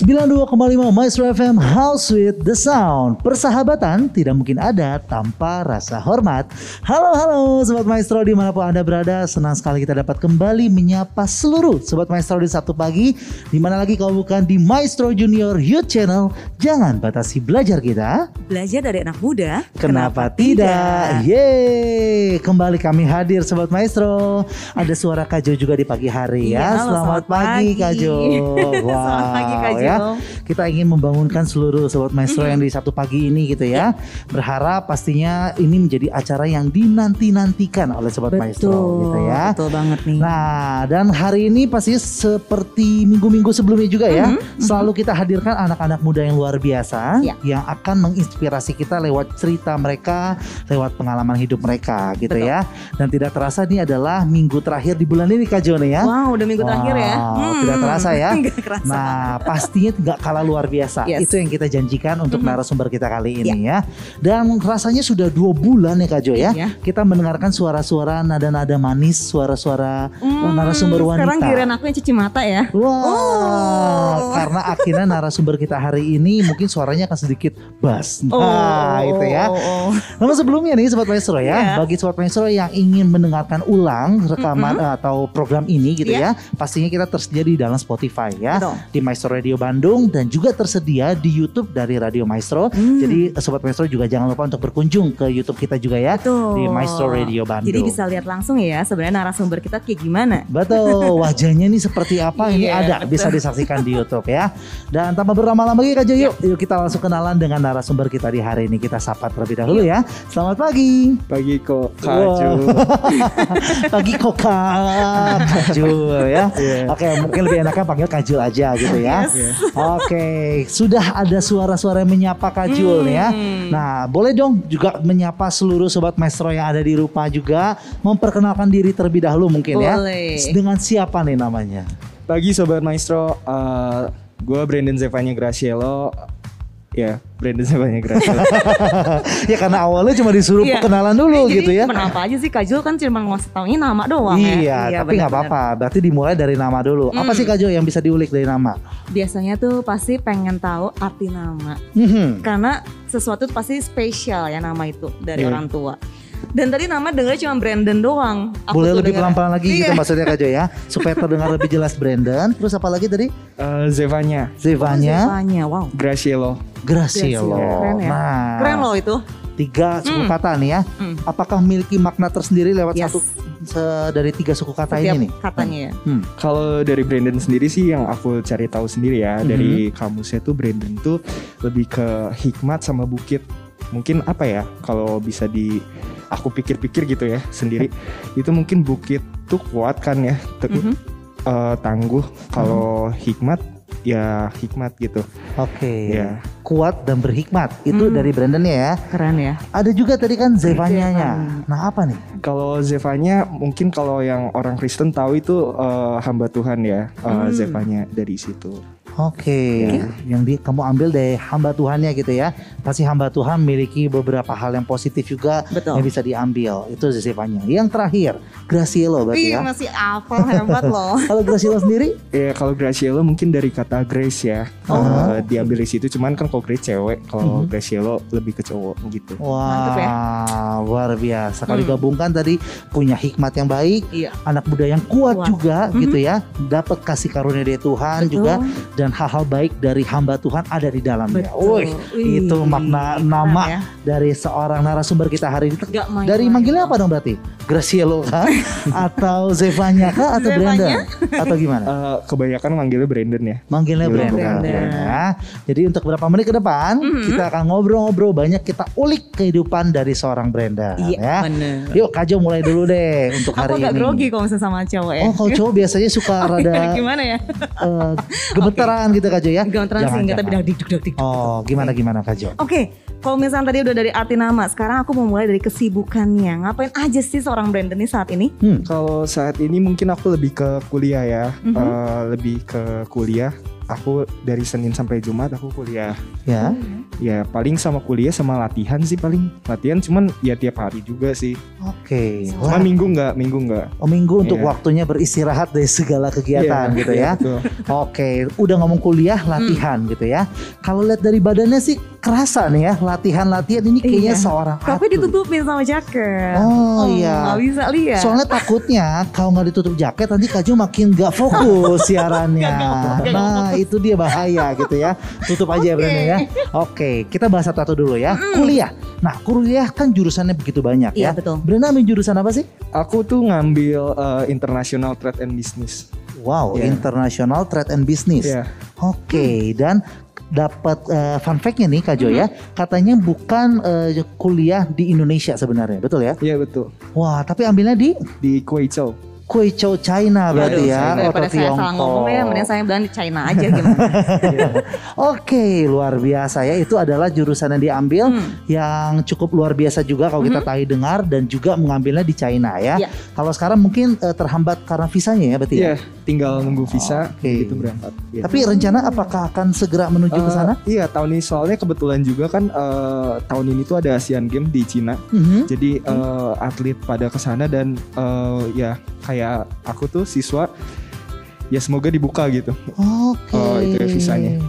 92,5 Maestro FM House with the Sound. Persahabatan tidak mungkin ada tanpa rasa hormat. Halo halo Sobat Maestro di mana pun Anda berada Senang sekali kita dapat kembali menyapa seluruh Sobat Maestro di Sabtu pagi. Di mana lagi kalau bukan di Maestro Junior Youth Channel? Jangan batasi belajar kita. Belajar dari anak muda? Kenapa, tidak? Yeay! Kembali kami hadir Sobat Maestro. Ada suara Kajo juga di pagi hari ya. Iya, halo, Selamat, selamat pagi, pagi. Kajo Wow Selamat pagi, Kak ya. Jo. Kita ingin membangunkan seluruh sobat maestro yang di Sabtu pagi ini gitu ya. Berharap pastinya ini menjadi acara yang dinanti-nantikan oleh sobat maestro gitu ya. Betul banget nih Nah, dan hari ini pasti seperti minggu-minggu sebelumnya juga ya, Mhm, selalu kita hadirkan anak-anak muda yang luar biasa Ya. yang akan menginspirasi kita lewat cerita mereka, lewat pengalaman hidup mereka gitu Betul. ya. Dan tidak terasa ini adalah minggu terakhir di bulan ini Kak Jone ya. Wow udah minggu terakhir ya Wow, tidak terasa ya. Kerasa Nah, pastinya nggak kalah luar biasa. Yes. Itu yang kita janjikan untuk Mhm. narasumber kita kali ini ya. Dan rasanya sudah dua bulan ya Kak Jo ya. Iya. Kita mendengarkan suara-suara nada-nada manis, suara-suara Hmm, narasumber wanita. Sekarang giliran aku yang cuci mata ya Wah, Oh. karena akhirnya narasumber kita hari ini mungkin suaranya akan sedikit bass. Nah, Oh, itu ya. oh, oh. Namun sebelumnya nih Sobat Maestro ya, Iya. bagi Sobat Maestro yang ingin mendengarkan ulang rekaman eh, atau program ini gitu Iya. ya, pastinya kita tersedia di dalam Spotify ya, Betul. di Maestro Radio Bandung dan juga tersedia di YouTube dari Radio Maestro. Hmm. Jadi Sobat Maestro juga jangan lupa untuk berkunjung ke YouTube kita juga ya, Betul. di Maestro Radio Bandung. Jadi bisa lihat langsung ya sebenarnya narasumber kita kayak gimana Betul, wajahnya ini seperti apa ini Iya, ada betul. bisa disaksikan di YouTube ya. Dan tanpa berlama-lama lagi Kak yuk, yuk kita langsung kenalan dengan narasumber kita di hari ini. Kita sapa terlebih dahulu ya. Selamat pagi. Pagi kok Wow. Kaju. Pagi koka Kajul ya. Iya. Oke, mungkin lebih enaknya panggil Kajul aja gitu ya. Oke, sudah ada suara-suara yang menyapa Kajul nih ya. Hmm. Nah, boleh dong juga menyapa seluruh sobat maestro yang ada di Rupa juga memperkenalkan diri terlebih dahulu mungkin ya. Boleh. Dengan siapa nih namanya? Pagi Sobat Maestro. eh gue Brandon Zevanya Gracielo. Ya, Brandon Zevanya Gracielo. ya karena awalnya cuma disuruh Iya. perkenalan dulu Jadi gitu ya. Kenapa aja sih Kajul kan cuma ngasih taunya nama doang ya Iya, tapi nggak apa-apa. Berarti dimulai dari nama dulu. Apa Hmm. sih Kak Jo yang bisa diulik dari nama? Biasanya tuh pasti pengen tahu arti nama Mhm. karena sesuatu pasti spesial ya nama itu dari Iya. orang tua. Dan tadi nama dengarnya cuma Brandon doang. Aku Boleh lebih pelan-pelan lagi gitu Iya. maksudnya Kak Jo ya. Supaya terdengar lebih jelas Brandon. Terus apa lagi tadi? Eh, Zevanya Zevanya Zevanya, wow. Gracielo. Gracielo. Keren ya. Nah, Keren loh itu. tiga suku Hmm. kata nih ya. Hmm. Apakah memiliki makna tersendiri lewat Yes. satu se- dari tiga suku kata Setiap ini nih? katanya ya. Hmm. Kalau dari Brandon sendiri sih yang aku cari tahu sendiri ya Mhm. dari kamusnya tuh Brandon tuh lebih ke hikmat sama bukit. Mungkin apa ya kalau bisa di aku pikir-pikir gitu ya sendiri itu mungkin bukit tuh kuat kan ya teguh Mhm. eh, tangguh kalau hikmat ya hikmat gitu Oke. ya Kuat dan berhikmat. Itu Hmm. dari Brandonnya ya. Keren ya. Ada juga tadi kan Zevanya-nya. Zevanya. Nah, apa nih? Kalau Zevanya mungkin kalau yang orang Kristen tahu itu eh, hamba Tuhan ya eh, Hmm. Zevanya dari situ. Oke, yang di, kamu ambil dari hamba Tuhannya gitu ya. Pasti hamba Tuhan memiliki beberapa hal yang positif juga Betul. yang bisa diambil. Itu Zevanya. Yang terakhir, Gracielo berarti Ih, ya. masih hafal hebat loh. Kalau Gracielo sendiri? Ya kalau Gracielo mungkin dari kata Grace ya Oh. Eh, diambil dari situ. Cuman kan kalau Grace cewek, kalau Mhm. Gracielo lebih ke cowok gitu. Wah, Mantep ya. luar biasa. Kalau Hmm. digabungkan tadi punya hikmat yang baik, Iya. anak muda yang kuat, Kuat. juga Mhm. gitu ya. Dapat kasih karunia dari Tuhan Betul. juga dan hal-hal baik dari hamba Tuhan ada di dalamnya. Wih, Wih, itu makna nama ya. dari seorang narasumber kita hari ini. Gak main Dari manggilnya apa dong berarti? Gracielo kah? atau Zevanya kah? Atau Zevanya? Brandon? Atau gimana? Eh, kebanyakan manggilnya Brandon ya. Manggilnya Manggilnya Brandon. Brandon. Ya. Jadi untuk beberapa menit ke depan Mhm. kita akan ngobrol-ngobrol banyak kita ulik kehidupan dari seorang Brandon Iya, ya. bener. Yuk Kajo mulai dulu deh untuk Aku hari agak ini. grogi kalau misalnya sama cowok ya. Oh kalau cowok biasanya suka rada Gimana ya? eh, gemeteran gitu Kajo ya. Gemeteran sih Jangan, enggak tapi jangan. dak dik dik dik. Oh gimana gimana Kajo? Oke, kalau misalnya tadi udah dari arti nama, sekarang aku mau mulai dari kesibukannya. Ngapain aja sih seorang Brandon ini saat ini? Hmm. Kalau saat ini mungkin aku lebih ke kuliah ya, Mhm. Eh, lebih ke kuliah. Aku dari Senin sampai Jumat aku kuliah. Ya. Ya paling sama kuliah sama latihan sih paling. Latihan cuman ya tiap hari juga sih. Oke. Cuma Wah, minggu nggak, minggu nggak. oh, minggu untuk Iya. waktunya beristirahat dari segala kegiatan Iya, gitu ya. betul. Oke, udah ngomong kuliah, latihan gitu ya. Kalau lihat dari badannya sih kerasa nih ya, latihan-latihan ini kayaknya Iya. seorang Tapi atlet. ditutupin sama jaket. Oh, iya. Gak bisa lihat. Soalnya takutnya kalau nggak ditutup jaket nanti Kaju makin nggak fokus siarannya. Nggak fokus, nggak Nah itu dia bahaya gitu ya. Tutup aja ya Brenda ya. Oke kita bahas satu-satu dulu ya. Kuliah. Nah kuliah kan jurusannya begitu banyak Iya, ya. betul. Brenda ambil jurusan apa sih? Aku tuh ngambil eh, International Trade and Business. Wow, Iya. International Trade and Business. Iya. Oke, dan dapat eh, fun fact-nya nih Kak Jo ya, katanya bukan eh, kuliah di Indonesia sebenarnya, betul ya? Iya betul. Wah, tapi ambilnya di Di Guizhou. Guizhou China berarti ya, Daripada atau saya salah ngomong ya, mending saya bilang di China aja gimana. Oke, luar biasa ya. Itu adalah jurusan yang diambil Hmm. yang cukup luar biasa juga kalau kita tadi dengar dan juga mengambilnya di China ya. Iya. Kalau sekarang mungkin eh, terhambat karena visanya ya berarti ya. Tinggal nunggu visa Oke. gitu berangkat. Iya. Tapi rencana apakah akan segera menuju ke Eh, sana? Iya, tahun ini soalnya kebetulan juga kan eh, tahun ini tuh ada Asian Games di Cina. Mhm. Jadi eh, atlet pada ke sana dan eh, ya kayak aku tuh siswa ya semoga dibuka gitu. Oke. Oh, itu ya visanya.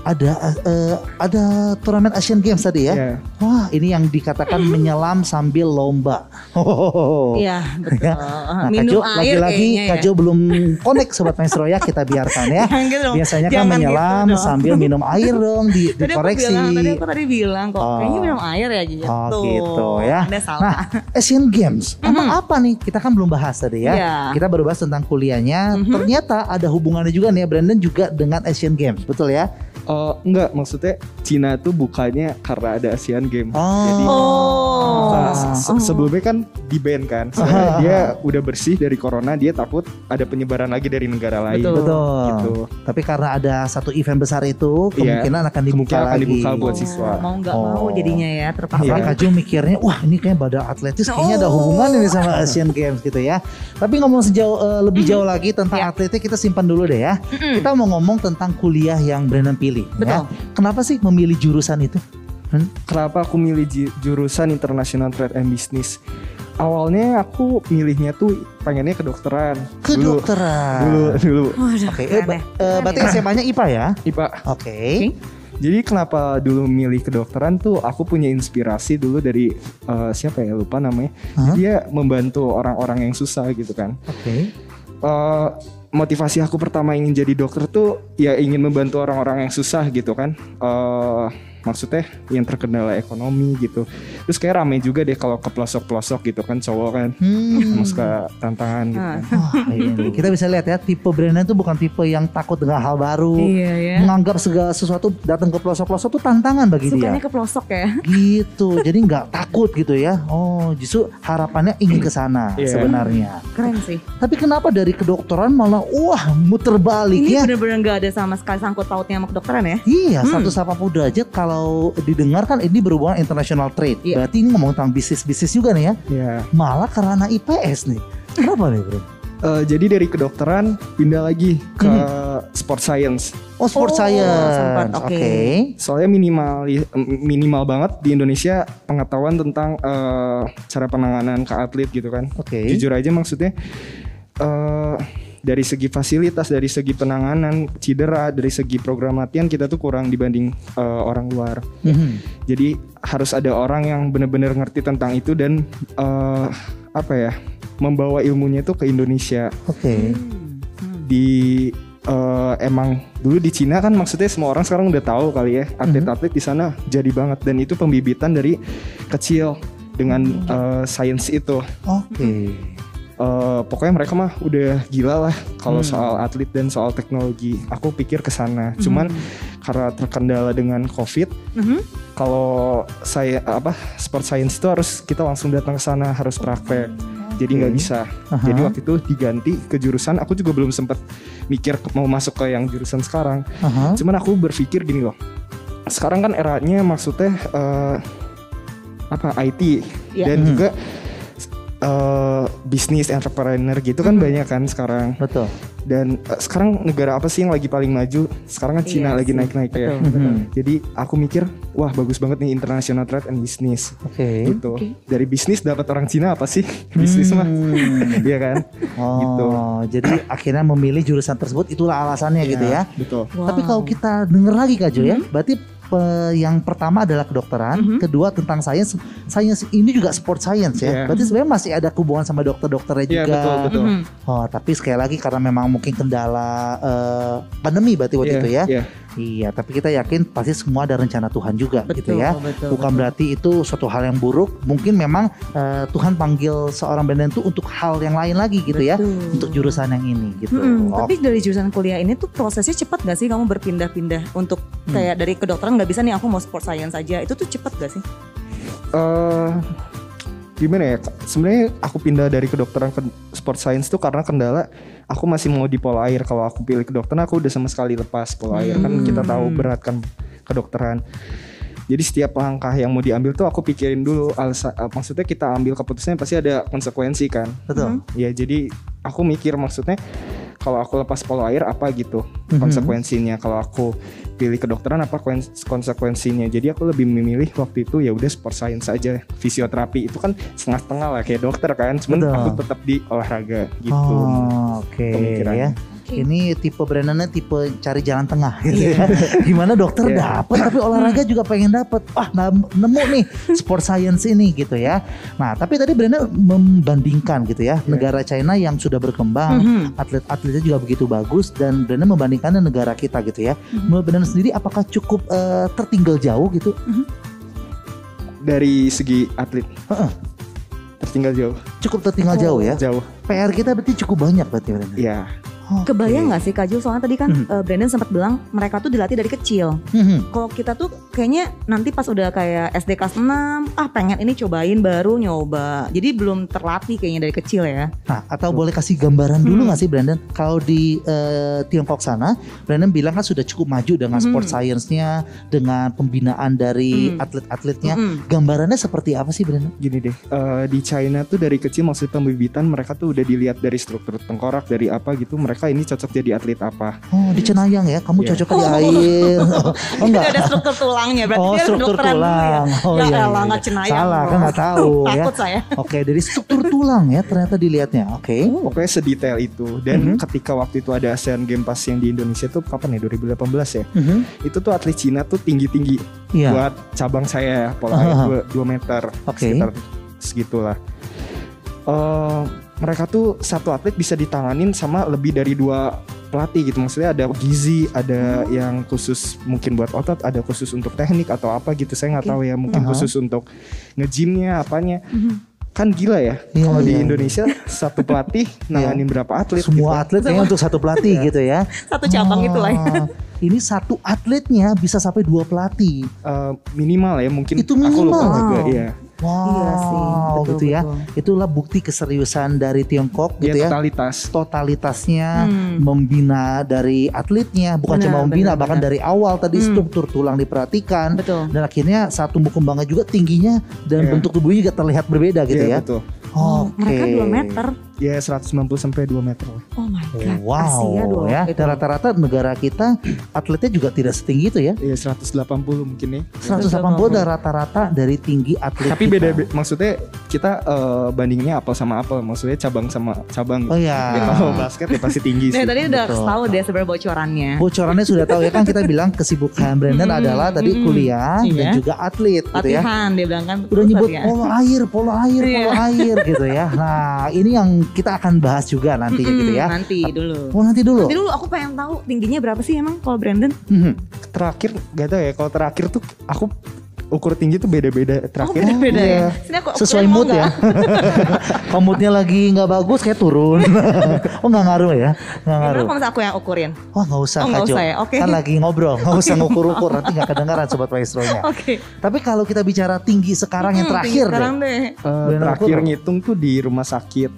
Ada eh, ada turnamen Asian Games tadi ya. Ya. Wah, ini yang dikatakan menyelam sambil lomba. Hohoho. Iya, betul. Nah, Minum Kajo air lagi-lagi ya. Kajo belum connect sobat maestro ya, kita biarkan ya. Gitu. Biasanya kan Jangan menyelam gitu sambil minum air dong di Tadi aku dikoreksi. bilang, tadi aku tadi bilang kok Oh. kayaknya minum air ya gitu. Oh gitu ya. Anda salah. Nah, Asian Games emang apa nih? Kita kan belum bahas tadi ya. Iya. Kita baru bahas tentang kuliahnya. Mhm. Ternyata ada hubungannya juga nih ya Brandon juga dengan Asian Games, betul ya? Eh, enggak, maksudnya Cina tuh bukannya karena ada Asian Games. Oh. Jadi Oh. Nah, se- se- sebelumnya kan di ban kan. Soalnya dia udah bersih dari corona, dia takut ada penyebaran lagi dari negara lain. Betul. Betul. Gitu. Tapi karena ada satu event besar itu, Iya. kemungkinan akan dibuka Kemungkinan akan lagi. dibuka buat siswa. Mau nggak Oh. mau jadinya ya terpaksa. Kak Jo mikirnya, wah ini kayak badan atletis kayaknya ada Oh. hubungan ini sama Asian Games gitu ya. Tapi ngomong sejauh eh, lebih jauh lagi tentang Iya. atletik kita simpan dulu deh ya. Mm-mm. Kita mau ngomong tentang kuliah yang Brandon pilih. Ya. Betul. Kenapa sih memilih jurusan itu? Hmm? Kenapa aku milih jurusan International Trade and Business? Awalnya aku milihnya tuh pengennya kedokteran. Dulu, Kedokteran. dulu, dulu. Waduh, Oke, eh, keren ba- ya. eh, berarti ya. SMA-nya IPA ya? IPA. Oke. Jadi kenapa dulu milih kedokteran tuh aku punya inspirasi dulu dari eh, siapa ya lupa namanya. Hah? Dia membantu orang-orang yang susah gitu kan. Oke. Eh, motivasi aku pertama ingin jadi dokter tuh ya ingin membantu orang-orang yang susah gitu kan. Eh maksudnya yang terkendala ekonomi gitu. Terus kayak rame juga deh kalau ke pelosok-pelosok gitu kan cowok kan. Hmm. Suka tantangan gitu kan. Wah, ini. Kita bisa lihat ya tipe Brandon itu bukan tipe yang takut dengan hal baru. Iya ya. Menganggap segala sesuatu datang ke pelosok-pelosok tuh tantangan bagi Sukanya dia. ke pelosok ya. Gitu. Jadi nggak takut gitu ya. Oh, justru harapannya ingin ke sana Iya. sebenarnya. Keren sih. Tapi kenapa dari kedokteran malah wah muter balik Ini ya? bener-bener gak ada sama sekali sangkut pautnya sama kedokteran ya. Iya, Hmm. satu sapa derajat kalau didengar kan ini berhubungan international trade. Iya. Berarti ini ngomong tentang bisnis-bisnis juga nih ya. Ya. Malah karena IPS nih. Kenapa nih, Bro? Eh, jadi dari kedokteran pindah lagi ke sport science. Oh, sport Oh, science. Oke. oke. Soalnya minimal minimal banget di Indonesia pengetahuan tentang eh, cara penanganan ke atlet gitu kan. Oke. Jujur aja maksudnya eh dari segi fasilitas, dari segi penanganan cedera, dari segi program latihan kita tuh kurang dibanding eh, orang luar. Mhm. Jadi harus ada orang yang benar-benar ngerti tentang itu dan eh, apa ya membawa ilmunya itu ke Indonesia. Oke. Hmm. Di eh, emang dulu di Cina kan maksudnya semua orang sekarang udah tahu kali ya atlet-atlet di sana jadi banget dan itu pembibitan dari kecil dengan eh, sains itu. Oke. Eh, pokoknya mereka mah udah gila lah kalau Hmm. soal atlet dan soal teknologi. Aku pikir ke sana. Cuman karena terkendala dengan COVID, Mhm. kalau saya apa sport science itu harus kita langsung datang ke sana harus praktek. Jadi nggak bisa. Aha. Jadi waktu itu diganti ke jurusan. Aku juga belum sempat mikir mau masuk ke yang jurusan sekarang. Aha. Cuman aku berpikir gini loh. Sekarang kan eranya maksudnya eh, apa IT Iya. dan Mhm. juga eh, bisnis entrepreneur gitu kan Mhm. banyak kan sekarang. Betul. Dan eh, sekarang negara apa sih yang lagi paling maju? Sekarang kan Cina Iya lagi naik-naik ya. betul. Mhm. Jadi aku mikir, wah bagus banget nih international trade and business. Oke. Gitu. Dari bisnis dapat orang Cina apa sih? bisnis mah. Hmm. Iya kan? Oh, Gitu. jadi akhirnya memilih jurusan tersebut itulah alasannya gitu ya. Betul. Tapi kalau kita denger lagi Kak Jo ya, berarti yang pertama adalah kedokteran, Mhm. kedua tentang sains. Sains ini juga sport science ya. Iya. Berarti sebenarnya masih ada hubungan sama dokter-dokternya Iya juga. betul betul. Mhm. Oh, tapi sekali lagi karena memang mungkin kendala eh, pandemi berarti waktu Iya, itu ya. iya. Iya, tapi kita yakin pasti semua ada rencana Tuhan juga gitu Betul, ya. betul, Bukan betul. berarti itu suatu hal yang buruk. Mungkin memang eh, Tuhan panggil seorang Brandon itu untuk hal yang lain lagi gitu ya. Betul. Untuk jurusan yang ini gitu. Mm-mm, Oh, Tapi dari jurusan kuliah ini tuh prosesnya cepat gak sih kamu berpindah-pindah untuk Hmm. kayak dari kedokteran nggak bisa nih aku mau sport science aja itu tuh cepat gak sih? eh gimana ya? Sebenarnya aku pindah dari kedokteran ke sport science tuh karena kendala aku masih mau di pola air. Kalau aku pilih kedokteran aku udah sama sekali lepas pola air kan Hmm. kita tahu berat kan kedokteran. Jadi setiap langkah yang mau diambil tuh aku pikirin dulu alasan eh, maksudnya kita ambil keputusannya pasti ada konsekuensi kan. betul. Ya jadi aku mikir maksudnya kalau aku lepas pola air apa gitu Mhm. konsekuensinya. Kalau aku pilih kedokteran apa kuen- konsekuensinya. Jadi aku lebih memilih waktu itu ya udah sport science aja. Fisioterapi itu kan setengah-setengah lah kayak dokter kan. Cuman Betul. aku tetap di olahraga gitu. Oh, oke pemikirannya. ya. Ini tipe Brandonnya tipe cari jalan tengah gitu ya. Gimana dokter Iya. dapat tapi olahraga juga pengen dapat. Wah, nemu nih sport science ini gitu ya. Nah, tapi tadi Brandon membandingkan gitu ya negara China yang sudah berkembang, Mhm. atlet-atletnya juga begitu bagus dan Brandon membandingkan dengan negara kita gitu ya. Menurut Brandon sendiri apakah cukup eh, tertinggal jauh gitu? Dari segi atlet Heeh. tertinggal jauh. Cukup tertinggal jauh ya. Jauh. PR kita berarti cukup banyak berarti Brandon. Iya. Oke. Kebayang nggak sih Kak Jul? Soalnya tadi kan Mhm. eh, Brandon sempat bilang mereka tuh dilatih dari kecil. Mhm. Kalau kita tuh kayaknya nanti pas udah kayak SD kelas 6, ah pengen ini cobain baru nyoba. Jadi belum terlatih kayaknya dari kecil ya. Nah, atau boleh kasih gambaran dulu Hmm. nggak sih Brandon? Kalau di eh, Tiongkok sana, Brandon bilang kan sudah cukup maju dengan Hmm. sport science-nya, dengan pembinaan dari Hmm. atlet-atletnya. Mm-mm. Gambarannya seperti apa sih Brandon? Gini deh, eh, di China tuh dari kecil maksud pembibitan mereka tuh udah dilihat dari struktur tengkorak dari apa gitu mereka ini cocok jadi atlet apa. Oh, di Cenayang ya, kamu Iya. cocok di air. oh, Itu enggak. ada struktur tulangnya berarti Oh, dia struktur dulu tulang. ya. Oh, ya iya, elah iya. nggak cenayang. Salah, kan nggak tahu ya. Takut saya. Oke, dari struktur tulang ya ternyata dilihatnya. Oke. Pokoknya sedetail itu dan Mhm. ketika waktu itu ada ASEAN Games pas yang di Indonesia tuh kapan ya 2018 ya. Mhm. Itu tuh atlet Cina tuh tinggi-tinggi Iya. buat cabang saya pola air Aha. 2 meter Oke. sekitar segitulah. Eh, mereka tuh satu atlet bisa ditanganin sama lebih dari dua pelatih gitu maksudnya ada gizi ada Hmm. yang khusus mungkin buat otot ada khusus untuk teknik atau apa gitu saya nggak tahu ya mungkin Aha. khusus untuk ngejimnya apanya Mhm. kan gila ya Iya, kalau di iya. Indonesia satu pelatih nanganin berapa atlet Semua gitu. atlet kayaknya untuk satu pelatih gitu ya. Satu cabang itu lah ya. Oh, Ini satu atletnya bisa sampai dua pelatih. Eh, minimal ya mungkin Itu aku lupa minimal. juga ya Wow, Iya sih, betul, gitu ya. betul. Itulah bukti keseriusan dari Tiongkok ya gitu ya. totalitas Totalitasnya Hmm. membina dari atletnya, bukan Benar, cuma membina, benar, bahkan benar. dari awal tadi Hmm. struktur tulang diperhatikan. Betul. Dan akhirnya saat tumbuh kembangnya juga tingginya dan Iya. bentuk tubuhnya juga terlihat berbeda gitu Iya, ya. betul Oh, Oke. mereka 2 meter. ya 190 sampai 2 meter. Oh my god. Wow, Asia dua ya. itu. Dan rata-rata negara kita atletnya juga tidak setinggi itu ya. ya 180 mungkin ya 180 dan rata-rata dari tinggi atlet tapi kita. beda be- maksudnya kita eh, bandinginnya apel sama apel maksudnya cabang sama cabang Oh gitu. ya. Kalau basket ya pasti tinggi Nah, sih tadi udah Betul. tahu deh sebenarnya bocorannya. Bocorannya sudah tahu ya kan kita bilang kesibukan Brandon Mm-mm, adalah tadi mm-mm. kuliah dan Iya. juga atlet gitu ya. Latihan dia bilang kan. Udah nyebut ya. polo air, polo air, polo Iya. air gitu ya. Nah, ini yang kita akan bahas juga nantinya gitu ya. Nanti dulu. Oh, nanti dulu. Nanti dulu aku pengen tahu tingginya berapa sih emang kalau Brandon? Mhm. terakhir gak tau ya kalau terakhir tuh aku ukur tinggi tuh beda-beda terakhir Oh, beda-beda Iya. ya. Sini aku Sesuai mood ya. Kalau moodnya lagi nggak bagus kayak turun. oh nggak ngaruh ya? Nggak ngaruh. kalau misalnya aku yang ukurin? Wah nggak usah Oh, nggak Kak Jo. usah ya? Oke. Kan lagi ngobrol, nggak usah ngukur-ukur nanti nggak kedengaran sobat maestronya. Oke. Tapi kalau kita bicara tinggi sekarang yang Hmm, terakhir tinggi sekarang deh. deh. Eh, Brandon terakhir ngitung tuh di rumah sakit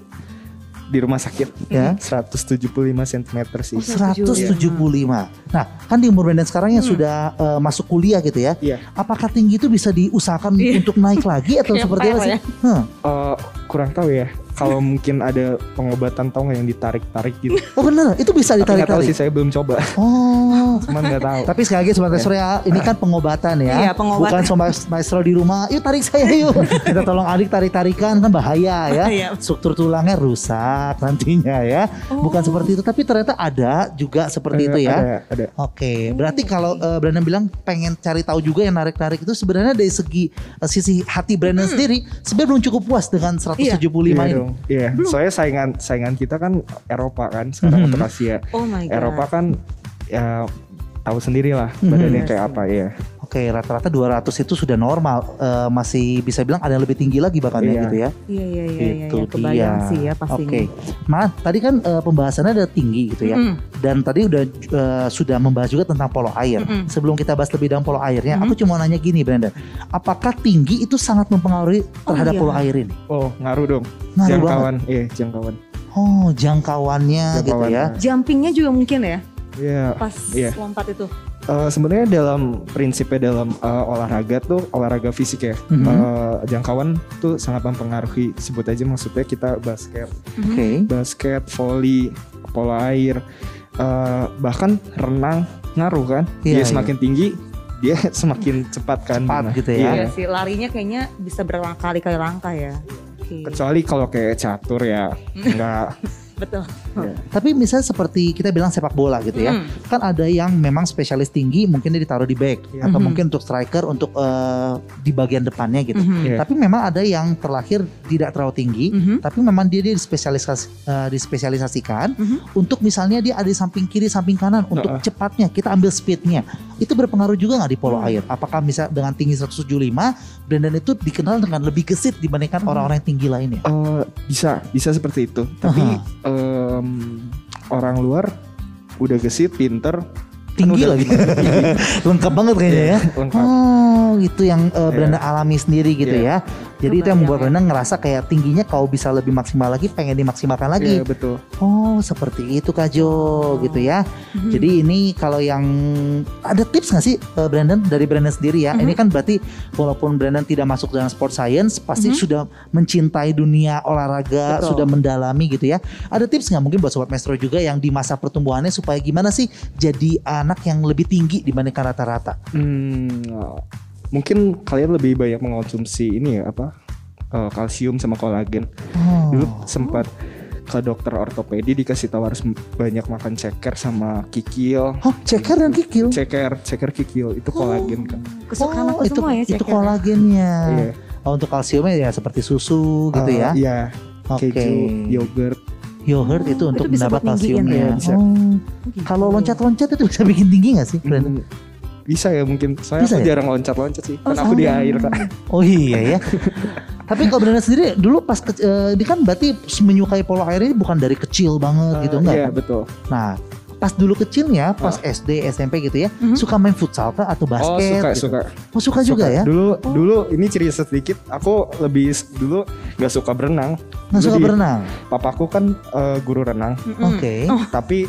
di rumah sakit Ya. 175 cm sih Oh, 175. Nah, kan di umur Brandon sekarang yang sudah eh, masuk kuliah gitu ya. Iya. Apakah tinggi itu bisa diusahakan Iya. untuk naik lagi atau Kayak seperti apa sih? ya. Hah, Eh, kurang tahu ya kalau mungkin ada pengobatan tau nggak yang ditarik-tarik gitu. Oh bener, itu bisa tahu ditarik-tarik. sih saya belum coba. Oh. Cuman nggak tahu. Tapi sekali lagi sobat maestro ya, ini kan pengobatan ya. Iya, pengobatan. Bukan sobat maestro di rumah, yuk tarik saya yuk. Kita tolong adik tarik-tarikan kan bahaya ya. Iya. Struktur tulangnya rusak nantinya ya. Bukan seperti itu, tapi ternyata ada juga seperti itu Eh, ya. Ada, ada. Oke, berarti kalau uh, Brandon bilang pengen cari tahu juga yang narik-narik itu sebenarnya dari segi uh, sisi hati Brandon sendiri sebenarnya belum cukup puas dengan 175 Iya ini. Dong. Iya. Soalnya saingan saingan kita kan Eropa kan sekarang Mhm. untuk Asia. Oh my god. Eropa kan ya tahu sendiri lah badannya Iya kayak sih. apa ya. Oke, rata-rata 200 itu sudah normal. Eh, masih bisa bilang ada yang lebih tinggi lagi bahkan ya Iya. gitu ya. Iya iya iya iya Itu ya, kebayang dia. sih ya pastinya. Oke, Ma, tadi kan eh, pembahasannya ada tinggi gitu ya. Mm-mm. Dan tadi udah eh, sudah membahas juga tentang polo air. Mm-mm. Sebelum kita bahas lebih dalam polo airnya, Mhm. aku cuma nanya gini, Brandon. Apakah tinggi itu sangat mempengaruhi Oh, terhadap iya. polo air ini? Oh, ngaruh dong. Ngaruh banget. jangkauan, iya, jangkauan. Oh, jangkauannya gitu Jangkauan, ya. Jumpingnya juga mungkin ya Iya. pas Iya. lompat itu. Eh, sebenarnya dalam prinsipnya dalam eh, olahraga tuh olahraga fisik ya. Mhm. Eh, jangkauan tuh sangat mempengaruhi. Sebut aja maksudnya kita basket, Mhm. Oke. basket, volley, polo air, eh, bahkan renang ngaruh kan. Iya, dia semakin tinggi, dia semakin cepat kan. Cepat Nah, gitu ya. iya. Iya sih larinya kayaknya bisa berkali-kali langkah ya. Oke. Kecuali kalau kayak catur ya, enggak. Betul. Tapi misalnya seperti kita bilang sepak bola gitu ya. Mm. Kan ada yang memang spesialis tinggi mungkin dia ditaruh di back Iya. atau Mhm. mungkin untuk striker untuk eh, di bagian depannya gitu. Mhm. Iya. Tapi memang ada yang terlahir tidak terlalu tinggi, Mhm. tapi memang dia, dia dispesialisasi, eh, dispesialisasikan Mhm. untuk misalnya dia ada di samping kiri, samping kanan untuk Heeh. cepatnya kita ambil speednya. Itu berpengaruh juga nggak di polo Hmm. air? Apakah misal dengan tinggi 175, Brandon itu dikenal dengan lebih gesit dibandingkan Hmm. orang-orang yang tinggi lainnya? Eh, bisa, bisa seperti itu. Tapi em, orang luar udah gesit, pinter, Tinggi udah- lagi, lengkap banget kayaknya ya. lengkap. Oh, itu yang uh, Iya. Brenda alami sendiri gitu Iya. ya. Jadi itu yang membuat Kebayang Brenda ngerasa kayak tingginya kau bisa lebih maksimal lagi, pengen dimaksimalkan lagi. Iya betul. Oh, seperti itu Kak Jo gitu ya. Mhm. Jadi ini kalau yang ada tips nggak sih uh, Brandon dari Brandon sendiri ya? Ini kan berarti walaupun Brandon tidak masuk dalam sport science, pasti Mhm. sudah mencintai dunia olahraga, Betul. sudah mendalami gitu ya. Ada tips nggak mungkin buat sobat maestro juga yang di masa pertumbuhannya supaya gimana sih jadi anak yang lebih tinggi dibandingkan rata-rata? Hmm, mungkin kalian lebih banyak mengonsumsi ini ya apa eh, kalsium sama kolagen. Oh. Dulu sempat ke dokter ortopedi dikasih tahu harus banyak makan ceker sama kikil. Oh, ceker dan kikil. Ceker, ceker kikil itu kolagen kan. Kesukaan Oh, aku itu, semua ya itu kolagennya. Iya. Oh, untuk kalsiumnya ya seperti susu gitu Eh, ya. Iya, Oke. keju, yogurt. Yogurt itu Oh, untuk itu bisa mendapat kalsiumnya. ya? Oh. Gitu. Kalau loncat-loncat itu bisa bikin tinggi gak sih, Brandon? Hmm, bisa ya mungkin. Soalnya Bisa aku ya? jarang loncat-loncat sih. Oh, Kan aku di air kan. Oh iya ya. Tapi kalau Brandon sendiri dulu pas ke, eh, dia kan berarti menyukai polo air ini bukan dari kecil banget gitu Eh, enggak? Iya, kan? betul. Nah, pas dulu kecilnya, pas SD, SMP gitu ya, Mhm. suka main futsal kah atau Oh, basket? suka, gitu? suka. Oh, suka juga ya? Dulu dulu ini cerita sedikit. Aku lebih dulu nggak suka berenang. Nggak suka berenang? Papaku kan eh, guru renang, Mm-mm. Oke. tapi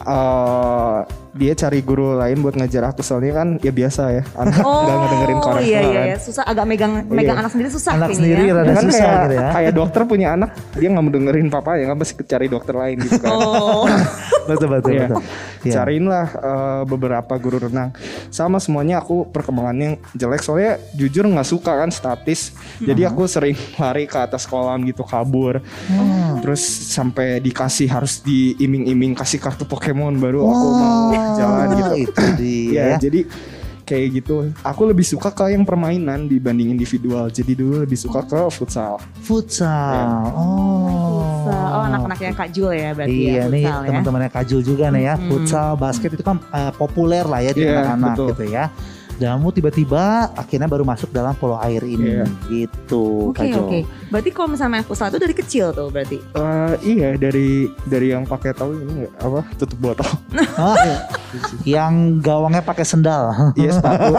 eh, dia cari guru lain buat ngajar aku soalnya kan ya biasa ya anak Oh, nggak ngedengerin korek iya lah iya kan. ya. susah agak megang megang Iya. anak sendiri susah Anak kayaknya sendiri ya. rada Ya kan susah kayak, gitu ya. kayak dokter punya anak dia nggak mau dengerin papa ya kan pasti cari dokter lain gitu kan Oh. betul betul Iya. betul. Iya. cariin lah eh, beberapa guru renang sama semuanya aku perkembangannya jelek soalnya jujur nggak suka kan statis jadi Hmm. aku sering lari ke atas kolam gitu kabur Oh. terus sampai dikasih harus diiming-iming kasih kartu Pokemon baru aku mau Wah, jalan gitu Itu dia. ya jadi kayak gitu aku lebih suka ke yang permainan dibanding individual jadi dulu lebih suka ke futsal Futsal. Oh. Futsal. Oh anak-anaknya Kak Jul ya berarti Iya ya nih futsal ya. teman-temannya Kajul juga nih ya. Futsal, basket itu kan eh, populer lah ya di Iya, anak-anak betul. gitu ya. Dan kamu tiba-tiba akhirnya baru masuk dalam polo air ini Iya. gitu Oke Jo. oke. Berarti kalau misalnya futsal itu dari kecil tuh berarti. Eh, iya dari dari yang pakai tahu ini apa tutup botol Ah, iya. yang gawangnya pakai sendal. Iya sepatu.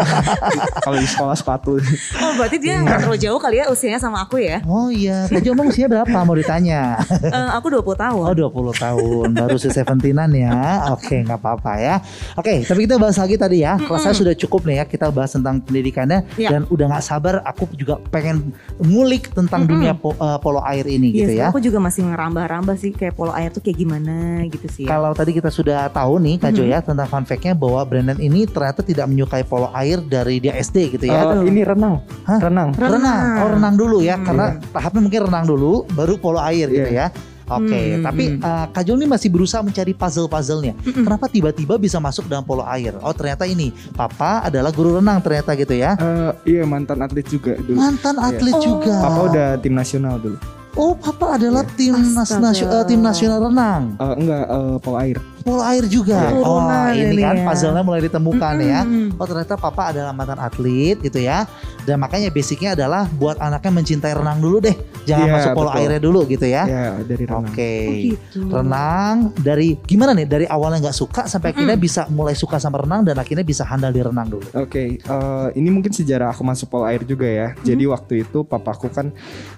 Kalau di sekolah sepatu. Oh berarti dia nggak terlalu jauh kali ya usianya sama aku ya. Oh iya, Jo emang usianya berapa mau ditanya? Eh, aku 20 tahun. Oh 20 tahun, baru si Seventeenan ya. Oke, nggak apa-apa ya. Oke, tapi kita bahas lagi tadi ya. Rasanya sudah cukup nih ya kita bahas tentang pendidikannya Ya. dan udah nggak sabar aku juga pengen ngulik tentang dunia po- eh, polo air ini Iya, gitu ya. aku juga masih ngerambah-rambah sih kayak polo air tuh kayak gimana gitu sih ya. Kalau tadi kita sudah tahu nih Kak Jo ya tentang fun fact-nya bahwa Brandon ini ternyata tidak menyukai polo air dari dia SD gitu ya. Eh, ini renang. Hah? Renang. renang. Renang. Oh renang dulu ya, karena tahapnya mungkin renang dulu, baru polo air gitu ya. Oke, Hmm, tapi hmm. uh, Kak Jul ini masih berusaha mencari puzzle-puzzlenya. Kenapa tiba-tiba bisa masuk dalam polo air? Oh ternyata ini, Papa adalah guru renang ternyata gitu ya. Eh, iya mantan atlet juga dulu. Mantan atlet Oh. juga. Papa udah tim nasional dulu. Oh, Papa adalah tim nas- Astaga. nasio- eh, tim nasional renang. Eh, enggak eh, polo air. Polo air juga. Iya. Oh, Turunan ini ini kan ya. puzzle-nya mulai ditemukan ya. Mm-mm. Oh, ternyata papa adalah mantan atlet gitu ya. Dan makanya basicnya adalah buat anaknya mencintai renang dulu deh. Jangan Iya, masuk polo betul. airnya dulu gitu ya. Ya dari renang. Oke. Oh, gitu. Renang dari gimana nih? Dari awalnya nggak suka sampai akhirnya bisa mulai suka sama renang dan akhirnya bisa handal di renang dulu. Oke, eh, ini mungkin sejarah aku masuk polo air juga ya. Jadi waktu itu papaku kan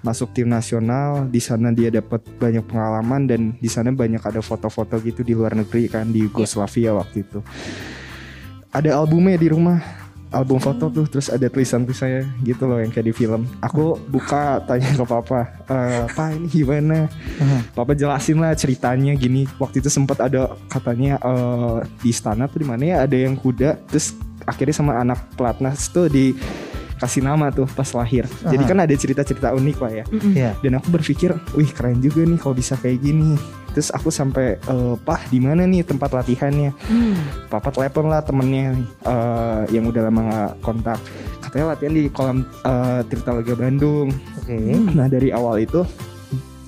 masuk tim nasional, di sana dia dapat banyak pengalaman dan di sana banyak ada foto-foto gitu di luar negeri kan di Yugoslavia waktu itu. Ada albumnya di rumah, album foto tuh, terus ada tulisan-tulisannya gitu loh yang kayak di film. Aku buka tanya ke papa, eh pak ini gimana? Papa jelasin lah ceritanya gini. Waktu itu sempat ada katanya eh, di istana tuh di mana ya ada yang kuda, terus akhirnya sama anak pelatnas tuh dikasih nama tuh pas lahir. Jadi Aha. kan ada cerita-cerita unik lah ya. Mm-mm. Iya. Dan aku berpikir, wih keren juga nih kalau bisa kayak gini. Terus aku sampai, eh, Pak di mana nih tempat latihannya? Hmm. Papa telepon lah temennya eh, yang udah lama gak kontak. Katanya latihan di kolam eh, Tirta Lega Bandung. Oke. Nah dari awal itu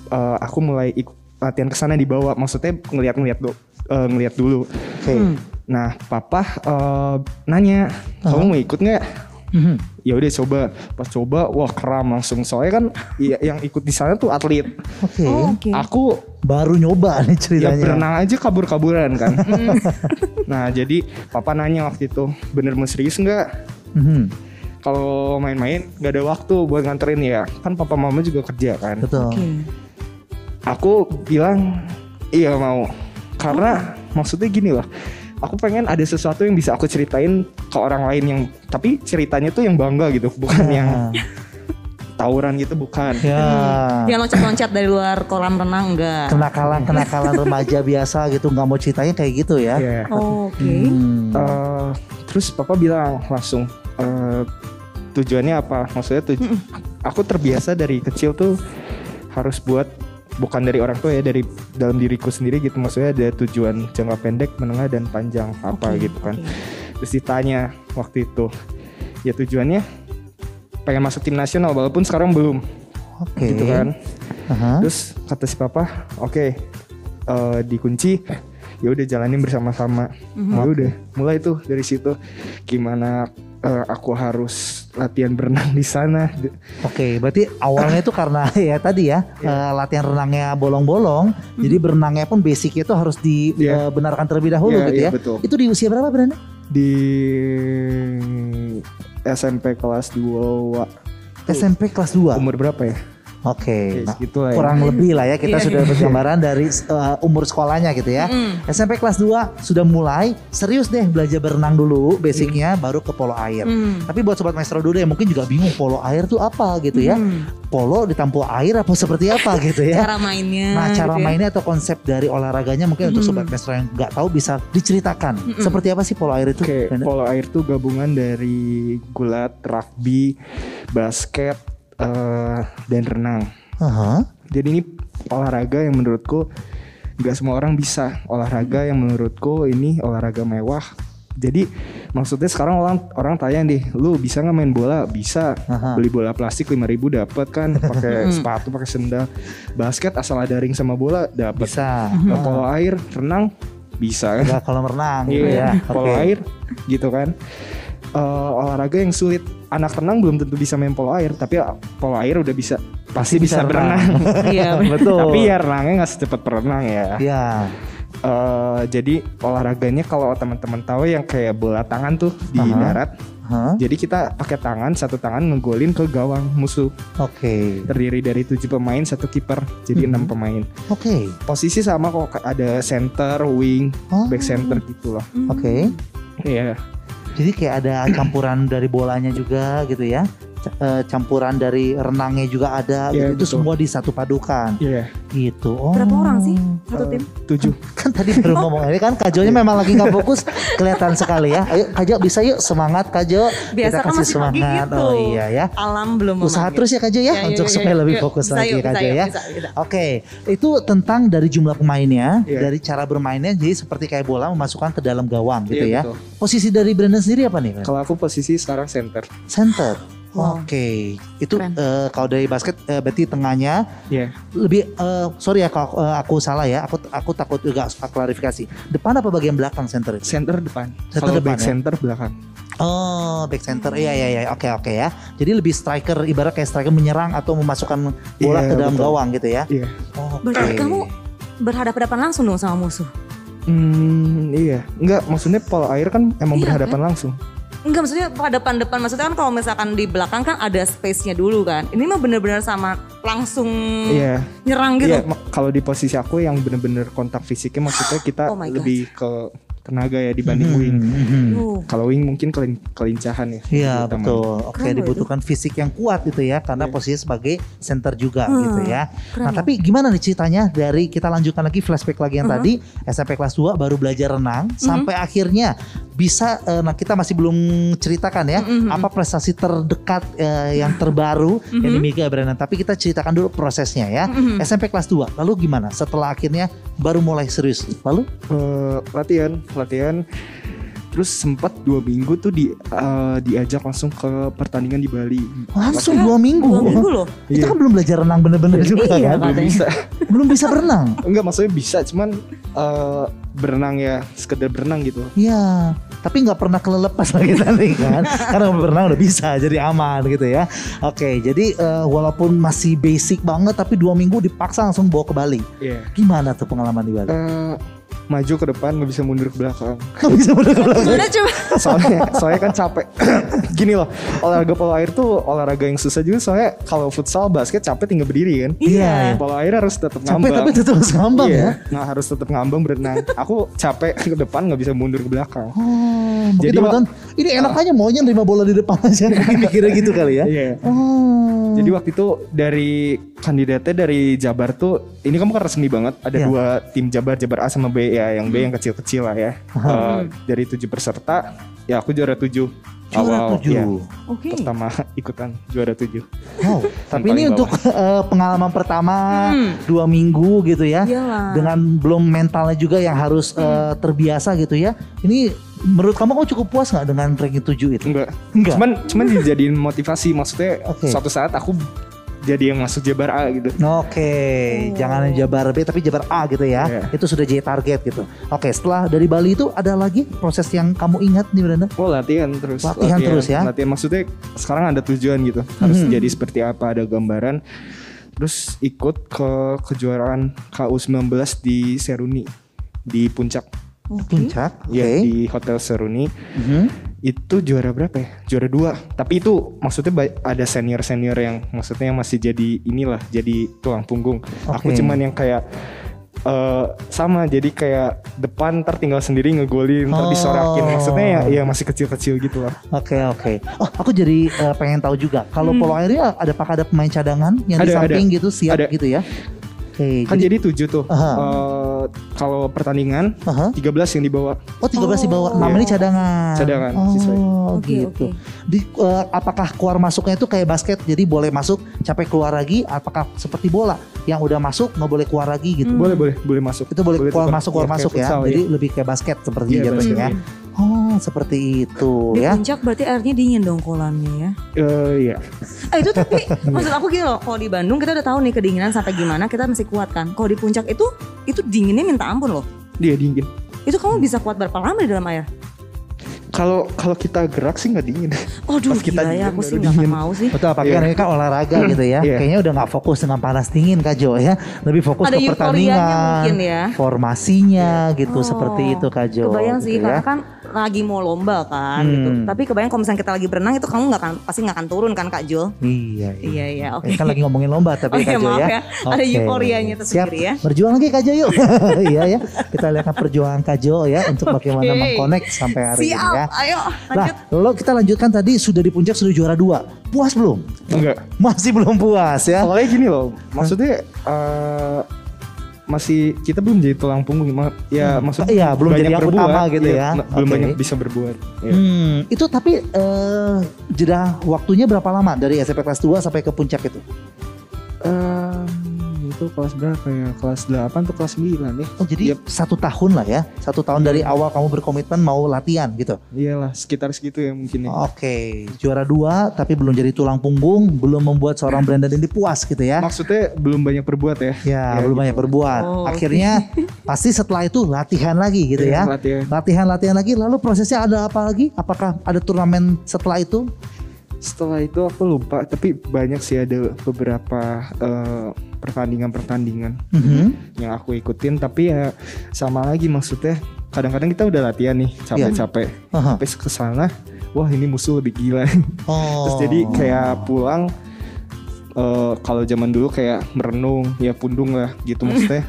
eh, aku mulai ikut latihan ke sana dibawa. Maksudnya ngeliat-ngeliat do- eh, ngeliat dulu. Oke. Hmm. Nah papa eh, nanya, kamu mau ikut nggak? Mhm. Ya udah coba. Pas coba, wah kram langsung. Soalnya kan i- yang ikut di sana tuh atlet. Oke. Oh, Oke. Aku Baru nyoba nih ya ceritanya. berenang aja kabur-kaburan kan. nah jadi papa nanya waktu itu, bener mau serius nggak? Mhm. Kalau main-main nggak ada waktu buat nganterin ya. Kan papa mama juga kerja kan. Betul. Oke. aku bilang iya mau karena maksudnya gini loh aku pengen ada sesuatu yang bisa aku ceritain ke orang lain yang tapi ceritanya tuh yang bangga gitu bukan yang Ah. tawuran gitu bukan Ya. Yang loncat-loncat dari luar kolam renang enggak? Kenakalan kenakalan remaja biasa gitu nggak mau ceritanya kayak gitu ya. ya Oh, Oke. Hmm. Eh, terus papa bilang langsung eh, tujuannya apa maksudnya tuj aku terbiasa dari kecil tuh harus buat bukan dari orang tua ya dari dalam diriku sendiri gitu. Maksudnya ada tujuan jangka pendek menengah dan panjang apa Oke, gitu kan. oke. terus ditanya waktu itu ya tujuannya pengen masuk tim nasional walaupun sekarang belum. Oke. gitu kan. Aha. terus kata si papa oke eh, dikunci ya udah jalanin bersama-sama. Ya udah mulai tuh dari situ. Gimana eh, aku harus latihan berenang di sana Oke, berarti awalnya itu karena ya tadi ya eh, latihan renangnya bolong-bolong, jadi berenangnya pun basicnya itu harus Iya. dibenarkan terlebih dahulu Iya, gitu iya, ya. betul. Itu di usia berapa Brandon? di SMP kelas 2 SMP kelas 2. umur berapa ya Oke. Ya, nah, lah ya. kurang lebih lah ya kita Iya. sudah dapat gambaran dari eh, umur sekolahnya gitu ya. Mm-mm. SMP kelas 2 sudah mulai serius deh belajar berenang dulu basicnya baru ke polo air. Hmm. Tapi buat sobat maestro dulu yang mungkin juga bingung polo air tuh apa gitu ya. Hmm. Polo ditampung air apa seperti apa gitu ya. Cara mainnya. Nah, cara gitu ya. mainnya atau konsep dari olahraganya mungkin untuk sobat maestro yang nggak tahu bisa diceritakan. Seperti apa sih polo air itu? Oke, Brandon? polo air tuh gabungan dari gulat, rugby, basket, eh, dan renang. Aha. Jadi ini olahraga yang menurutku nggak semua orang bisa. Olahraga yang menurutku ini olahraga mewah. Jadi maksudnya sekarang orang orang tanya nih, lu bisa nggak main bola? Bisa. Aha. Beli bola plastik 5000 dapat kan, pakai sepatu, pakai sendal. Basket asal ada ring sama bola dapat. Bisa. Nah, polo air, renang bisa kan? Kalau renang gitu Iya, ya. polo Oke. air gitu kan. Eh, olahraga yang sulit. Anak renang belum tentu bisa main polo air, tapi ya, polo air udah bisa pasti bisa bisa, renang. berenang. Iya. Betul. tapi ya renangnya nggak secepat berenang ya. Ya. Eh, jadi olahraganya kalau teman-teman tahu yang kayak bola tangan tuh di Aha. darat. Hah? Jadi kita pakai tangan satu tangan ngegolin ke gawang musuh. Oke. Terdiri dari tujuh pemain satu kiper. Jadi Mhm. enam pemain. Oke. Posisi sama kok ada center, wing, Oh. back center gitu loh. Oke. Iya. Jadi kayak ada campuran dari bolanya juga gitu ya. Eh, campuran dari renangnya juga ada Iya, gitu. Itu semua disatu padukan Iya. gitu. Oh. Berapa orang sih satu tim? Tujuh. Kan tadi baru ngomong ini kan Kajonya memang lagi nggak fokus kelihatan sekali ya. Ayo Kajo bisa yuk semangat Kajo. Biasa Kita kan kasih semangat. gitu. Oh iya ya. Alam belum Usaha memanggil. terus ya Kajo ya, Ya, ya, untuk ya, supaya ya, lebih ya. fokus Bisa lagi yuk, bisa Kajo yuk, ya. bisa, bisa. Oke, itu tentang dari jumlah pemainnya, Iya. dari cara bermainnya jadi seperti kayak bola memasukkan ke dalam gawang gitu Iya, ya. betul. Posisi dari Brandon sendiri apa nih? Kalau aku posisi sekarang center. Center. Wow. Oke, itu Keren. eh, kalau dari basket eh, berarti tengahnya Iya. lebih eh, sorry ya kalau eh, aku salah ya, aku aku takut juga klarifikasi. Depan apa bagian belakang center itu? Center depan. Center Kalau depan back ya? center belakang. Oh, back center. Iya iya iya. Oke oke ya. Jadi lebih striker ibarat kayak striker menyerang atau memasukkan bola Iya, ke dalam betul. gawang gitu ya. Iya. Oh, Berarti oke. kamu berhadapan-hadapan langsung dong sama musuh. Hmm, iya. Enggak, maksudnya polo air kan emang Iya, berhadapan langsung. Enggak maksudnya hadapan-depan maksudnya kan kalau misalkan di belakang kan ada space-nya dulu kan. Ini mah bener-bener sama langsung Iya. nyerang gitu. Iya, mak- kalau di posisi aku yang bener-bener kontak fisiknya maksudnya kita Oh God. lebih ke tenaga ya dibanding Mhm, wing. mhm. Tuh. Kalau wing mungkin kelin- kelincahan ya. Iya betul. Oke loh dibutuhkan fisik yang kuat gitu ya karena Iya. posisi sebagai center juga Hmm, gitu ya. keren Nah tapi gimana nih ceritanya dari kita lanjutkan lagi flashback lagi yang Uh-huh. tadi SMP kelas 2 baru belajar renang Mm-hmm. sampai akhirnya bisa eh, nah kita masih belum ceritakan ya Mhm. apa prestasi terdekat eh, yang terbaru yang Mhm. dimiliki Brandon tapi kita ceritakan dulu prosesnya ya. Mhm. SMP kelas 2 lalu gimana setelah akhirnya baru mulai serius lalu Eh, latihan, latihan. Terus sempat dua minggu tuh di eh, diajak langsung ke pertandingan di Bali. langsung dua minggu. Dua minggu loh. Itu Iya. kan belum belajar renang bener-bener juga Iya, kan? Belum bisa. Belum bisa berenang. Enggak, maksudnya bisa, cuman eh, berenang ya, sekedar berenang gitu. Iya, tapi nggak pernah kelelepas lagi tadi kan, karena berenang udah bisa, jadi aman gitu ya. Oke, jadi eh, walaupun masih basic banget, tapi dua minggu dipaksa langsung bawa ke Bali. Iya. Gimana tuh pengalaman di Bali? Eh, maju ke depan nggak bisa mundur ke belakang. Nggak bisa bener ke belakang. Gimana coba? soalnya soalnya kan capek gini loh olahraga polo air tuh olahraga yang susah juga soalnya kalau futsal basket capek tinggal berdiri kan Iya. polo air harus tetap Capek ngambang tapi tetap harus ngambang iya, ya. nggak harus tetap ngambang berenang aku capek ke depan nggak bisa mundur ke belakang Oh, mungkin Jadi, teman-teman, ini enak aja maunya lima bola di depan aja, mungkin mikirnya gitu kali ya. iya Oh. jadi waktu itu dari kandidatnya dari Jabar tuh ini kamu kan resmi banget ada Iya. dua tim Jabar Jabar A sama B ya yang B yang kecil-kecil lah ya Eh, dari tujuh peserta ya aku juara tujuh juara awal tujuh. ya, Oke. pertama ikutan juara tujuh Wow, tapi ini bawah. untuk eh, pengalaman pertama Hmm. dua minggu gitu ya, Iyalah. dengan belum mentalnya juga yang harus eh, terbiasa gitu ya. Ini menurut kamu kamu cukup puas nggak dengan ranking 7 itu? enggak Enggak. cuman cuman dijadiin motivasi maksudnya Oke. suatu saat aku jadi yang masuk Jabar A gitu Oke, jangan Jabar B tapi Jabar A gitu ya. Iya. Itu sudah jadi target gitu. Oke, setelah dari Bali itu ada lagi proses yang kamu ingat nih Brenda? oh latihan terus Latihan terus ya? latihan maksudnya sekarang ada tujuan gitu harus Mhm. jadi seperti apa ada gambaran terus ikut ke kejuaraan KU19 di Seruni di puncak Oke. Puncak. Oke. ya di Hotel Seruni Mhm. Itu juara berapa ya juara dua tapi itu maksudnya ada senior senior yang maksudnya yang masih jadi inilah jadi tulang punggung aku Oke. cuman yang kayak eh, sama jadi kayak depan ntar tinggal sendiri ngegolin ntar Oh. disorakin maksudnya ya, ya masih kecil-kecil gitu lah Oke oke. Oh aku jadi eh, pengen tahu juga. Kalau Hmm. polo airnya ada apakah ada pemain cadangan yang di Ada, samping gitu siap Ada. gitu ya? Oke. kan jadi, jadi tujuh tuh Aha. Eh, kalau pertandingan Aha. 13 yang dibawa Oh 13 dibawa, Oh. 6 ini cadangan. Cadangan, Oh siswa. Oke, gitu. oke. Di, eh, apakah keluar masuknya itu kayak basket? Jadi boleh masuk, capek keluar lagi. Apakah seperti bola yang udah masuk nggak boleh keluar lagi gitu? Hmm. boleh boleh boleh masuk Itu boleh, keluar tukar. masuk keluar kayak masuk ya. futsal, Jadi iya. lebih kayak basket seperti Iya, jatuhnya basket, ya. iya. Oh seperti itu Di ya. puncak berarti airnya dingin dong kolamnya ya. Eh, iya Eh itu tapi maksud aku gini loh, kalau di Bandung kita udah tahu nih kedinginan sampai gimana kita masih kuat kan. Kalau di puncak itu itu dinginnya minta ampun loh. dia dingin Itu kamu bisa kuat berapa lama di dalam air? Kalau kalau kita gerak sih nggak dingin. Aduh Pas kita gila ya aku sih nggak mau sih. Betul, apalagi Iya. kan ini kan olahraga gitu ya. Iya. Kayaknya udah nggak fokus dengan panas dingin Kak Jo ya. Lebih fokus Ada ke pertandingan, mungkin ya. formasinya gitu Oh, seperti itu Kak Jo. Kebayang sih gitu karena ya. kan lagi mau lomba kan gitu. Hmm. Tapi kebayang kalau misalnya kita lagi berenang itu kamu nggak akan pasti nggak akan turun kan Kak Jul? Iya, Iya iya oke. Ini kan lagi ngomongin lomba tapi Oh iya, Kak Jo maaf ya. ya. Ada Oke. euforianya Siap. tersendiri ya. Berjuang lagi Kak Jo yuk. Iya ya. Kita lihat perjuangan Kak Jo ya untuk bagaimana Oke. mengkonek sampai hari Siap, ini ya. ayo Nah, lanjut. lo kita lanjutkan tadi sudah di puncak sudah juara dua. Puas belum? Enggak. Masih belum puas ya. Soalnya gini loh, maksudnya eh, masih kita belum jadi tulang punggung, ya Hmm. maksud Iya, belum jadi yang utama gitu ya. ma- Belum Oke. banyak bisa berbuat. ya. Hmm, itu tapi eh, jeda waktunya berapa lama dari SMP kelas 2 sampai ke puncak itu? Ehm, itu kelas berapa ya? Kelas 8 atau kelas 9 ya? Oh jadi Yep. satu tahun lah ya, satu tahun dari awal kamu berkomitmen mau latihan gitu. Iyalah, sekitar segitu ya mungkin ya. Oke, juara dua tapi belum jadi tulang punggung, belum membuat seorang Brandon ini puas gitu ya. Maksudnya belum banyak berbuat ya? Ya, belum gitu. banyak berbuat. Oh. Akhirnya pasti setelah itu latihan lagi gitu ya. Iya, latihan. Latihan latihan lagi lalu prosesnya ada apa lagi? Apakah ada turnamen setelah itu? Setelah itu aku lupa, tapi banyak sih ada beberapa eh, pertandingan-pertandingan Mhm. yang aku ikutin. Tapi ya sama lagi maksudnya, kadang-kadang kita udah latihan nih, capek-capek. Aha. Tapi ke sana, wah ini musuh lebih gila. Oh. Terus jadi kayak pulang eh, kalau zaman dulu kayak merenung ya pundung lah gitu maksudnya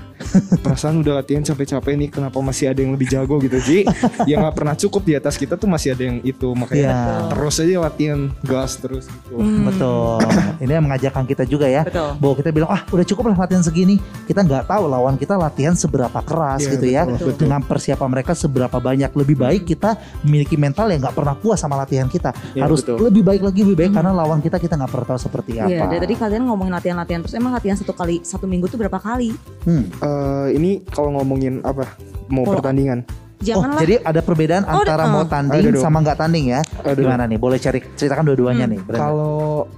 perasaan udah latihan capek-capek nih kenapa masih ada yang lebih jago gitu jadi yang nggak pernah cukup di atas kita tuh masih ada yang itu makanya Iya. terus aja latihan gas terus gitu Hmm. Betul. Ini yang mengajarkan kita juga ya. Betul. Bahwa kita bilang, ah udah cukup lah latihan segini. Kita nggak tahu lawan kita latihan seberapa keras Iya, gitu ya. betul, betul. Dengan persiapan mereka seberapa banyak. Lebih baik kita memiliki mental yang nggak pernah puas sama latihan kita. Iya, Harus betul. lebih baik lagi, lebih baik karena lawan kita kita nggak pernah tahu seperti Iya, apa. dari tadi kalian ngomongin latihan-latihan terus emang latihan satu kali satu minggu tuh berapa kali? Hmm. Eh, ini kalau ngomongin apa mau Kalau- pertandingan Oh, Janganlah. jadi ada perbedaan Oh, antara ada- mau oh. tanding dong. sama nggak tanding ya? Ada Gimana nih? Boleh cari ceritakan dua-duanya Hmm. nih. Kalau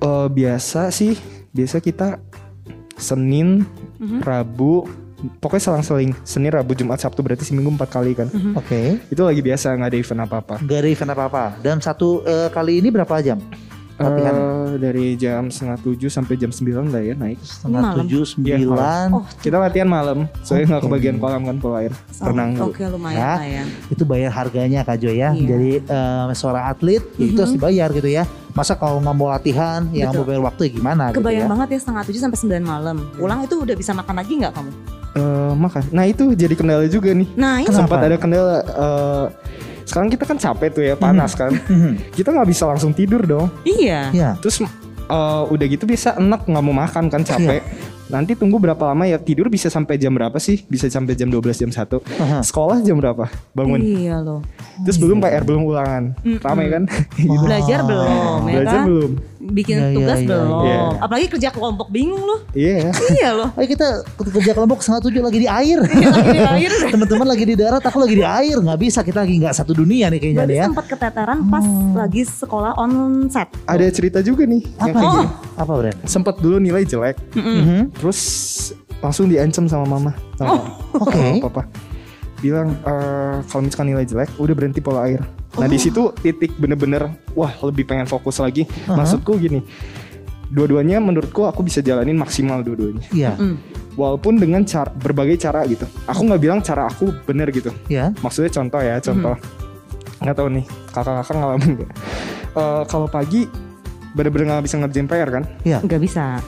eh, biasa sih biasa kita Senin Mhm. Rabu pokoknya selang-seling Senin Rabu Jumat Sabtu berarti seminggu empat kali kan Mhm. Oke. itu lagi biasa nggak ada event apa-apa Gak ada event apa-apa. Dan satu eh, kali ini berapa jam? Latihan. Eh, dari jam setengah tujuh sampai jam 9 lah ya naik. Setengah malam. tujuh, Iya, sembilan. Oh, Kita latihan malam, soalnya nggak Oke. kebagian kolam kan pola air renang dulu. Oke, lumayan Ya. lah ya. itu bayar harganya Kak Jo ya. Iya. Jadi eh, seorang atlet ya itu harus dibayar gitu ya. Masa kalau nggak mau latihan, ya nggak mau Betul. bayar waktu ya gimana gitu Kebayang ya. banget ya setengah tujuh sampai sembilan malam. Pulang itu udah bisa makan lagi nggak kamu? Eh, makan. Nah itu jadi kendala juga nih. Nah ini? Sempat ada kendala. eh, sekarang kita kan capek tuh ya, panas kan. Mhm. Kita nggak bisa langsung tidur dong. iya. Ya. Terus eh, udah gitu bisa enak nggak mau makan kan capek. Iya. Nanti tunggu berapa lama ya tidur bisa sampai jam berapa sih? Bisa sampai jam 12 jam 1 Aha. Sekolah jam berapa? Bangun. Iya loh. Terus belum PR belum ulangan. Mm-mm. Ramai kan? Belajar belum ya Belajar kan? belum? Bikin Iya, iya, tugas iya, belum. iya. Apalagi kerja kelompok bingung loh. Iya. iya loh. Ayo kita kerja kelompok setengah tujuh lagi di air. Lagi di air. Teman-teman lagi di darat, aku lagi di air. Nggak bisa kita lagi nggak satu dunia nih kayaknya Berarti nih ya. sempat keteteran pas lagi sekolah onset. Ada cerita juga nih Apa? Oh. Apa Bren? Sempet dulu nilai jelek, Mm-mm. Mhm. terus langsung diancam sama mama, sama, Oke. sama papa. Bilang "Eh, kalau misalkan nilai jelek, udah berhenti pola air. Nah di situ titik bener-bener, wah lebih pengen fokus lagi. Aha. Maksudku gini, dua-duanya menurutku aku bisa jalanin maksimal dua-duanya. Iya. Mm. Walaupun dengan cara berbagai cara gitu. Aku nggak bilang cara aku bener gitu. Iya. Maksudnya contoh ya, contoh. Nggak tahu nih, kakak-kakak ngalamin nggak? Eh, kalau pagi bener-bener nggak bisa ngerjain PR kan? Iya. Nggak bisa.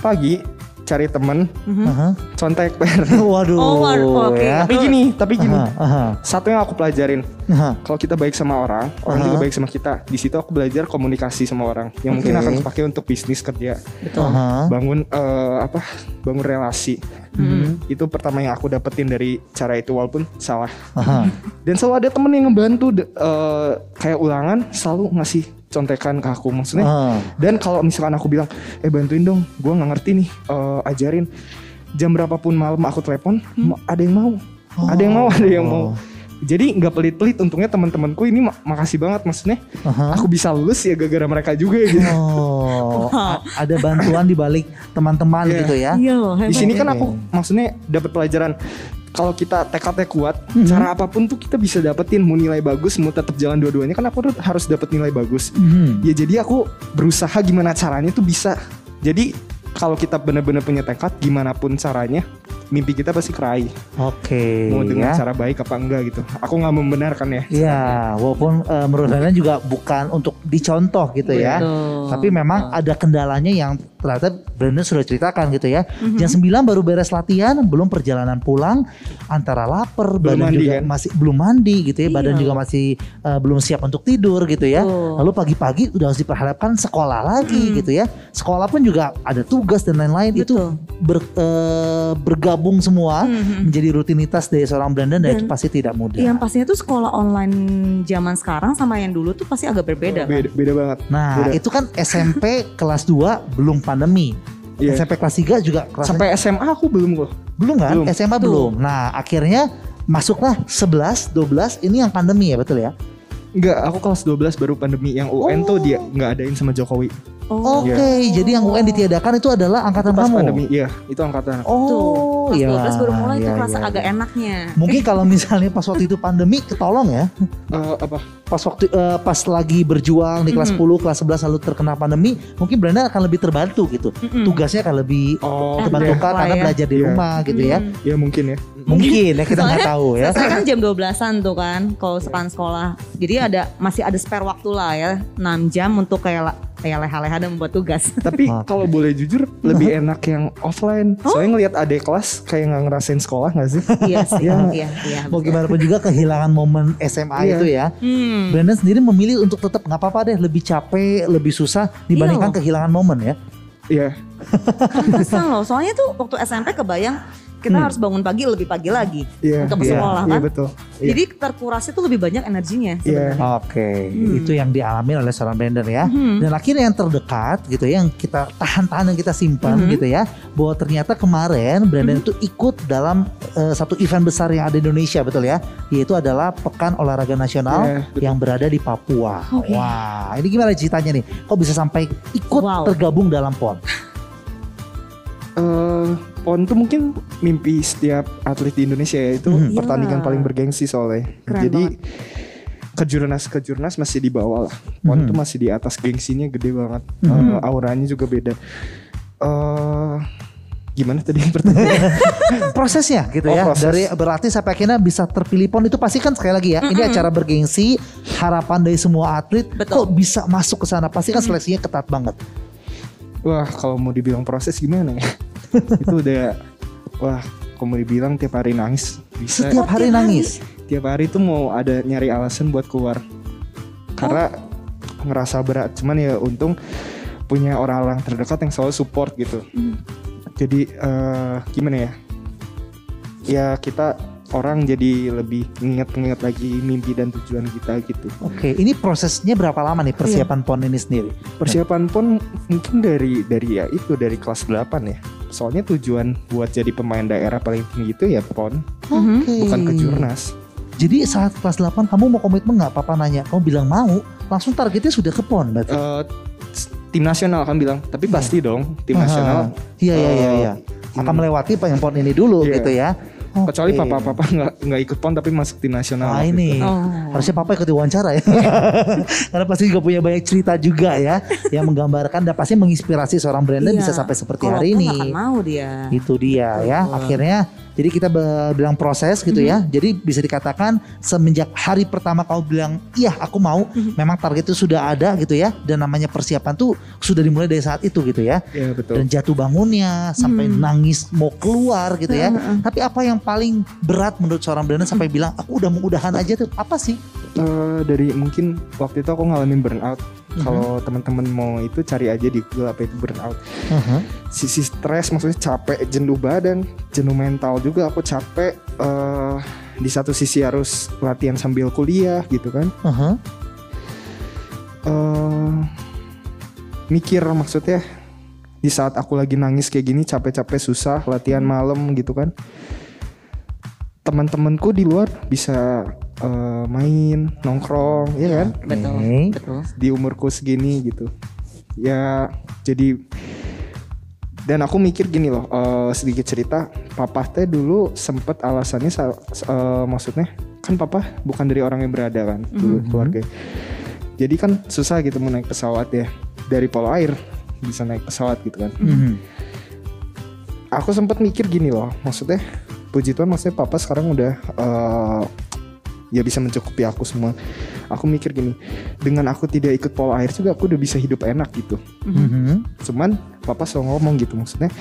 Pagi cari temen. Aha. contek PR. Waduh. Oh, waduh, oke. ya. tapi gini, tapi gini. Aha, aha, Satu yang aku pelajarin, aha. kalau kita baik sama orang, orang Aha. juga baik sama kita. Di situ aku belajar komunikasi sama orang yang mungkin Oke. akan dipakai untuk bisnis kerja, Betul. Aha. bangun eh, apa, bangun relasi. Mhm. Itu pertama yang aku dapetin dari cara itu walaupun salah. Aha. Dan selalu ada temen yang ngebantu de- eh, kayak ulangan selalu ngasih contekan ke aku maksudnya. Aha. Dan kalau misalkan aku bilang, eh bantuin dong, gue nggak ngerti nih, eh, ajarin. Jam berapapun malam aku telepon, ma- ada yang mau, ada yang mau, ada yang mau. Jadi nggak pelit-pelit. Untungnya teman-temanku ini ma- makasih banget, maksudnya Aha. aku bisa lulus ya gara-gara mereka juga gitu. Oh, ada bantuan di balik teman-teman Iya. gitu ya. Iya. Di sini kan Oke. aku maksudnya dapat pelajaran. Kalau kita tekadnya kuat, Mhm. cara apa pun tuh kita bisa dapetin mau nilai bagus, mau tetap jalan dua-duanya kan aku harus dapet nilai bagus. Mhm. Ya jadi aku berusaha gimana caranya tuh bisa. Jadi kalau kita benar-benar punya tekad, gimana pun caranya, mimpi kita pasti keraih. Oke. Mau dengan ya. cara baik apa enggak gitu. Aku nggak membenarkan ya. Iya, walaupun eh, menurut Brandon juga bukan untuk dicontoh gitu ya. Betul. Tapi memang ada kendalanya yang ternyata Brandon sudah ceritakan gitu ya. Mhm. Jam 9 baru beres latihan, belum perjalanan pulang, antara lapar, Belum badan mandi, juga kan? masih belum mandi gitu ya, badan Iya. juga masih eh, belum siap untuk tidur gitu ya. Betul. Lalu pagi-pagi udah harus diperhadapkan sekolah lagi Mhm. gitu ya. Sekolah pun juga ada tugas dan lain-lain itu ber- eh, bergabung semua Mhm. menjadi rutinitas dari seorang Brandon dan, Dan- itu pasti tidak mudah. Yang pastinya tuh sekolah online zaman sekarang sama yang dulu tuh pasti agak berbeda. kan? Beda, beda banget. Nah, Beda. itu kan SMP kelas 2 belum pandemi. Iya. SMP kelas 3 juga kelas Sampai SMA aku belum kok. belum kan? belum. SMA Tuh. belum. Nah, akhirnya masuklah 11, 12 ini yang pandemi ya, betul ya? Enggak, aku kelas 12 baru pandemi. Yang UN tuh dia nggak adain sama Jokowi. Oh, Oke, jadi yang UN ditiadakan itu adalah angkatan Pas kamu. pandemi, iya, itu angkatan. Oh, iya. 12 baru mulai tuh iya, kerasa iya. agak enaknya. Mungkin kalau misalnya pas waktu itu pandemi ketolong ya. Eh, apa? Pas waktu eh, pas lagi berjuang di kelas Mhm. 10, kelas 11 lalu terkena pandemi, mungkin Brenda akan lebih terbantu gitu. Mm-mm. Tugasnya akan lebih Oh, Enak terbantu lah karena ya. belajar di Iya. rumah gitu ya. Hmm. ya mungkin ya. Mungkin ya kita nggak tahu ya. Saya kan jam 12-an tuh kan kalau sepan sekolah. Jadi ada masih ada spare waktu lah ya 6 jam untuk kayak kayak leha-leha dan membuat tugas. Tapi Oke. kalau boleh jujur lebih enak yang offline. Soalnya ngelihat adik kelas kayak nggak ngerasain sekolah nggak sih? iya sih. Iya. Iya, iya. Mau gimana pun juga kehilangan momen SMA Iya. itu ya. Hmm. Brandon sendiri memilih untuk tetap nggak apa-apa deh lebih capek, lebih susah dibandingkan Iya kehilangan momen ya. Iya. Pantesan loh. Soalnya tuh waktu SMP kebayang kita Hmm. harus bangun pagi lebih pagi lagi Iya. untuk Iya. sekolah Iya kan. betul. Iya. Jadi terkurasnya tuh lebih banyak energinya Iya. sebenarnya. Oke, Hmm. itu yang dialami oleh seorang Brandon ya. Mhm. Dan akhirnya yang terdekat gitu ya, yang kita tahan-tahan yang kita simpan Mhm. gitu ya, bahwa ternyata kemarin Brandon itu ikut dalam eh, satu event besar yang ada di Indonesia betul ya, yaitu adalah Pekan Olahraga Nasional betul. yang berada di Papua. Oke. Wah, ini gimana ceritanya nih? Kok bisa sampai ikut Wow. tergabung dalam PON? Eh, PON tuh mungkin mimpi setiap atlet di Indonesia ya itu Mhm. pertandingan Iya. paling bergengsi soalnya. Keren Jadi banget. kejurnas kejurnas masih di bawah lah. PON Mhm. tuh masih di atas gengsinya gede banget. Mhm. Eh, auranya juga beda. Eh gimana tadi pertanyaan? prosesnya gitu Oh, ya proses. dari berlatih sampai akhirnya bisa terpilih pon itu pasti kan sekali lagi ya ini Mm-mm. acara bergengsi harapan dari semua atlet Betul. kok bisa masuk ke sana pasti kan seleksinya ketat banget Wah, kalau mau dibilang proses gimana ya? Itu udah wah, kalau mau dibilang tiap hari nangis bisa. setiap hari tiap hari. nangis tiap hari tuh mau ada nyari alasan buat keluar. Karena ngerasa berat, cuman ya untung punya orang-orang terdekat yang selalu support gitu. Hmm. Jadi eh, gimana ya? Ya kita orang jadi lebih nginget-nginget lagi mimpi dan tujuan kita gitu. oke ini prosesnya berapa lama nih persiapan pon ini sendiri Persiapan pun mungkin dari dari ya itu dari kelas 8 ya. Soalnya tujuan buat jadi pemain daerah paling tinggi itu ya PON. Oke. bukan ke Jurnas. jadi saat kelas 8 kamu mau komitmen nggak papa nanya kamu bilang mau langsung targetnya sudah ke pon berarti Eh, tim nasional kan bilang, tapi pasti dong tim Aha. nasional. iya iya iya eh, iya akan melewati yang pon ini dulu Iya. gitu ya Kecuali Oke. papa-papa nggak nggak ikut PON tapi masuk tim nasional. Nah gitu. ini Oh. harusnya papa ikut diwawancara ya, karena pasti juga punya banyak cerita juga ya, yang menggambarkan dan pasti menginspirasi seorang Brandon Iya. bisa sampai seperti Kalau hari ini. akan mau dia. Itu dia ya, Betul. akhirnya jadi kita bilang proses gitu ya, Mhm. jadi bisa dikatakan semenjak hari pertama kau bilang iya aku mau, Mhm. memang target itu sudah ada gitu ya, dan namanya persiapan tuh sudah dimulai dari saat itu gitu ya, Iya betul. dan jatuh bangunnya sampai Hmm. nangis mau keluar gitu ya. Heeh. Tapi apa yang paling berat menurut seorang Brandon sampai bilang aku udah mau udahan aja tuh apa sih? Eh, dari mungkin waktu itu aku ngalamin burnout. Mhm. Kalau teman-teman mau itu cari aja di Google apa itu burnout. Uh-huh. Sisi stres maksudnya capek, jenuh badan, jenuh mental juga aku capek. eh di satu sisi harus latihan sambil kuliah gitu kan. Uh-huh. eh mikir maksudnya di saat aku lagi nangis kayak gini capek-capek susah latihan malam gitu kan teman-temanku di luar bisa eh, main nongkrong ya kan Betul. Oke. Betul. di umurku segini gitu ya jadi dan aku mikir gini loh eh, sedikit cerita papa teh dulu sempet alasannya sa- eh, maksudnya kan papa bukan dari orang yang berada kan dulu keluarga jadi kan susah gitu mau naik pesawat ya dari polo air bisa naik pesawat gitu kan Mhm. aku sempat mikir gini loh maksudnya puji Tuhan maksudnya papa sekarang udah eh, ya bisa mencukupi aku semua aku mikir gini dengan aku tidak ikut polo air juga aku udah bisa hidup enak gitu Mhm. cuman papa selalu ngomong gitu maksudnya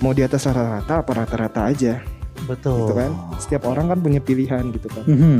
mau di atas rata-rata apa rata-rata aja Betul. gitu kan setiap orang kan punya pilihan gitu kan Mhm.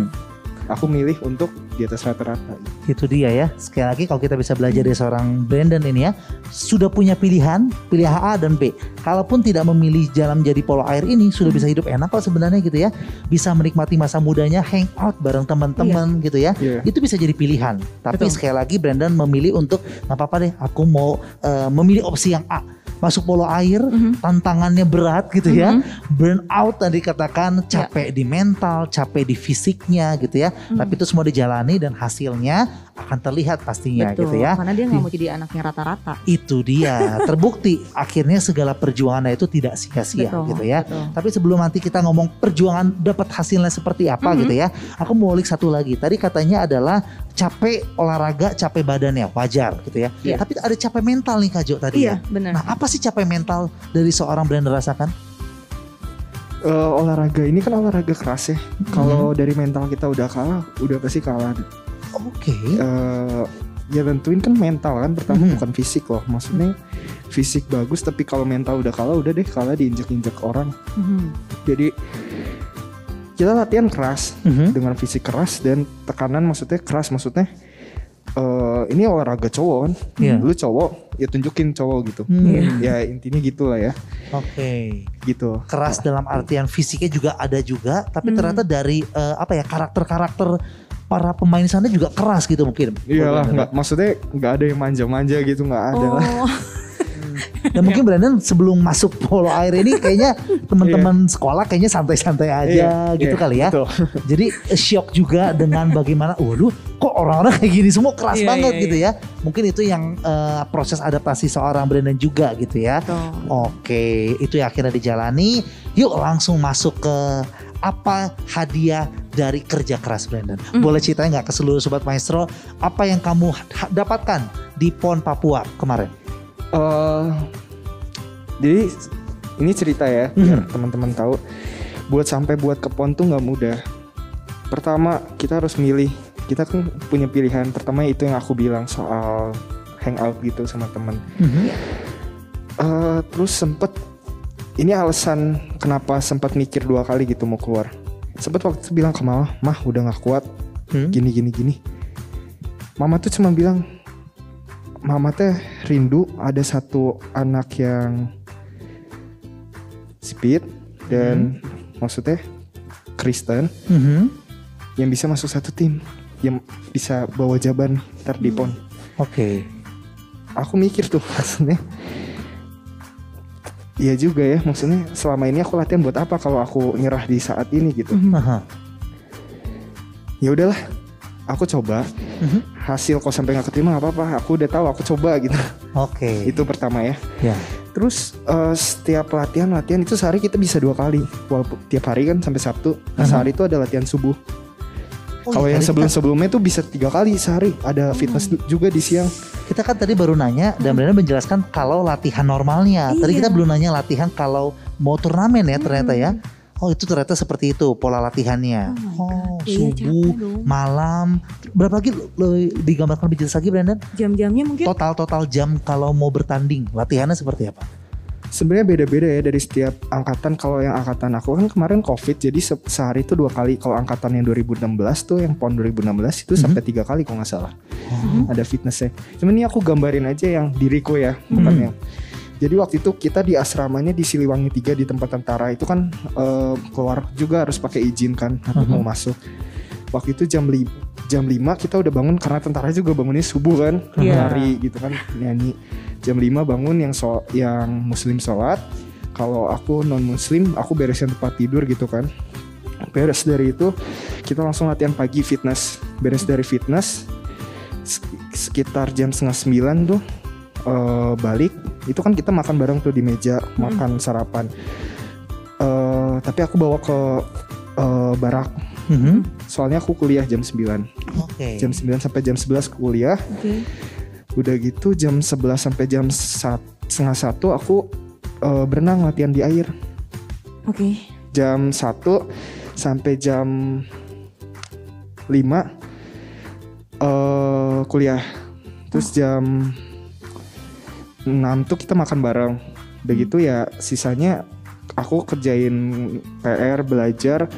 aku milih untuk di atas rata-rata Itu dia ya. Sekali lagi kalau kita bisa belajar dari seorang Brandon ini ya, sudah punya pilihan, pilih A dan B. Kalaupun tidak memilih jalan menjadi polo air ini, sudah bisa hidup enak kok sebenarnya gitu ya. Bisa menikmati masa mudanya, hang out bareng teman-teman gitu ya. Iya. Itu bisa jadi pilihan. Tapi Betul. sekali lagi Brandon memilih untuk nggak apa-apa deh, aku mau eh, memilih opsi yang A. Masuk polo air, Mhm. tantangannya berat gitu ya. Mhm. Burn out tadi katakan capek di mental, capek di fisiknya gitu ya. Mhm. Tapi itu semua dijalani dan hasilnya akan terlihat pastinya Betul, gitu ya. karena dia nggak mau jadi anaknya rata-rata. Itu dia terbukti akhirnya segala perjuangannya itu tidak sia-sia gitu ya. betul. Tapi sebelum nanti kita ngomong perjuangan dapat hasilnya seperti apa Mhm. gitu ya. Aku mau ulik satu lagi. Tadi katanya adalah capek olahraga, capek badannya wajar gitu ya. Iya. Tapi ada capek mental nih Kak Jo tadi ya. Iya, benar. Nah, apa sih capek mental dari seorang Brandon rasakan? Eh, olahraga ini kan olahraga keras ya kalau dari mental kita udah kalah udah pasti kalah Oke. eh ya tentuin kan mental kan pertama Mhm. bukan fisik loh maksudnya fisik bagus tapi kalau mental udah kalah udah deh kalah diinjek-injek orang Mhm. jadi kita latihan keras Mhm. dengan fisik keras dan tekanan maksudnya keras maksudnya eh ini olahraga cowok kan Iya. lu cowok ya tunjukin cowok gitu Hmm. ya intinya gitulah ya Oke. Gitu Keras dalam artian fisiknya juga ada juga, tapi Hmm. ternyata dari eh, apa ya karakter-karakter para pemain sana juga keras gitu mungkin. iyalah nggak maksudnya nggak ada yang manja-manja gitu nggak ada lah Oh, Dan mungkin Brandon sebelum masuk polo air ini kayaknya teman-teman sekolah kayaknya santai-santai aja Iya, gitu iya, kali ya. betul. Jadi eh, shock juga dengan bagaimana, waduh, kok orang-orang kayak gini semua keras Iya, banget iya, gitu ya. Mungkin itu yang eh, proses adaptasi seorang Brandon juga gitu ya. betul. Oke, itu yang akhirnya dijalani. Yuk langsung masuk ke apa hadiah dari kerja keras Brandon. Hmm. Boleh ceritain nggak ke seluruh sobat maestro apa yang kamu dapatkan di PON Papua kemarin? Eh, jadi ini cerita ya biar teman-teman tahu. Buat sampai buat ke pon tuh nggak mudah. Pertama kita harus milih. Kita kan punya pilihan. Pertama itu yang aku bilang soal hangout gitu sama teman. Eh, terus sempet ini alasan kenapa sempat mikir dua kali gitu mau keluar. Sempet waktu itu bilang ke mama, mah udah nggak kuat Hmm? gini gini gini. Mama tuh cuma bilang, Mama teh rindu ada satu anak yang speed dan maksudnya Kristen Mhm. yang bisa masuk satu tim yang bisa bawa jaban ntar di pon. Oke. Aku mikir tuh maksudnya. Iya juga ya, maksudnya selama ini aku latihan buat apa kalau aku nyerah di saat ini gitu. Aha. Ya udahlah, aku coba. Mhm. Hasil kok sampai nggak keterima nggak apa-apa. Aku udah tahu aku coba gitu. Oke. Itu pertama ya. Ya. Terus eh, setiap latihan latihan itu sehari kita bisa dua kali, walaupun tiap hari kan sampai Sabtu. Nah, Aha. sehari itu ada latihan subuh. Oh, Kalau iya, yang tadi sebelum sebelumnya tuh bisa tiga kali sehari. Ada fitness du- juga di siang. Kita kan tadi baru nanya dan Brandon menjelaskan kalau latihan normalnya. Tadi Iya. kita belum nanya latihan kalau mau turnamen ya ternyata ya. Oh itu ternyata seperti itu pola latihannya. Oh my Oh, God. Iya, subuh, dong. malam. Berapa lagi lo- lo digambarkan lebih jelas lagi Brandon? Jam-jamnya mungkin Total total jam kalau mau bertanding latihannya seperti apa? Sebenarnya beda-beda ya dari setiap angkatan. Kalau yang angkatan aku kan kemarin COVID, jadi se- sehari itu dua kali. Kalau angkatan yang 2016 tuh yang pon 2016 itu Mhm. sampai tiga kali kalau nggak salah. Oh. Ada fitnessnya. Cuman ini aku gambarin aja yang diriku ya, bukan Mhm. yang. Jadi waktu itu kita di asramanya di Siliwangi 3 di tempat tentara itu kan eh, keluar juga harus pakai izin kan Mhm. mau masuk. Waktu itu jam li jam 5 kita udah bangun karena tentara juga bangunnya subuh kan, Iya. lari gitu kan nyanyi. Jam 5 bangun yang so yang muslim sholat. Kalau aku non muslim, aku beresin tempat tidur gitu kan. Beres dari itu kita langsung latihan pagi fitness. Beres dari fitness sek- sekitar jam setengah sembilan tuh eh, balik itu kan kita makan bareng tuh di meja makan sarapan Eh, tapi aku bawa ke eh, barak Mhm. soalnya aku kuliah jam 9 Oke. jam 9 sampai jam 11 kuliah Oke. udah gitu jam 11 sampai jam sat- setengah satu aku eh, berenang latihan di air Oke. jam 1 sampai jam 5 eh kuliah terus jam 6 tuh kita makan bareng. Udah gitu ya sisanya aku kerjain PR belajar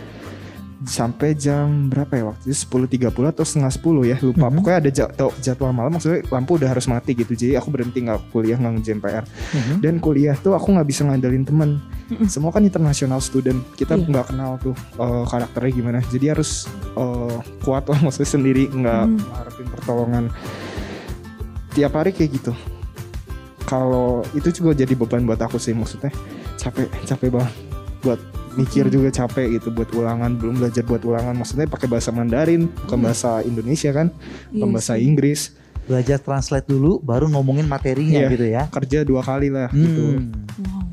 sampai jam berapa ya waktu itu? 10.30 atau setengah 10 ya lupa. Mhm. pokoknya ada jad- jadwal malam. Maksudnya lampu udah harus mati gitu. Jadi aku berhenti nggak kuliah nggak ngerjain PR Mhm. dan kuliah tuh aku nggak bisa ngandelin temen. Semua kan international student. Kita Iya. nggak kenal tuh eh, karakternya gimana. Jadi harus eh, kuat lah maksudnya sendiri. Nggak Hmm. mengharapin pertolongan. Tiap hari kayak gitu kalau itu juga jadi beban buat aku sih maksudnya capek capek banget buat mikir Hmm. juga capek gitu buat ulangan belum belajar buat ulangan maksudnya pakai bahasa Mandarin bukan Hmm. bahasa Indonesia kan bukan Iya bahasa. Inggris Belajar translate dulu, baru ngomongin materinya Iya. gitu ya. kerja dua kali lah gitu Hmm. Wow.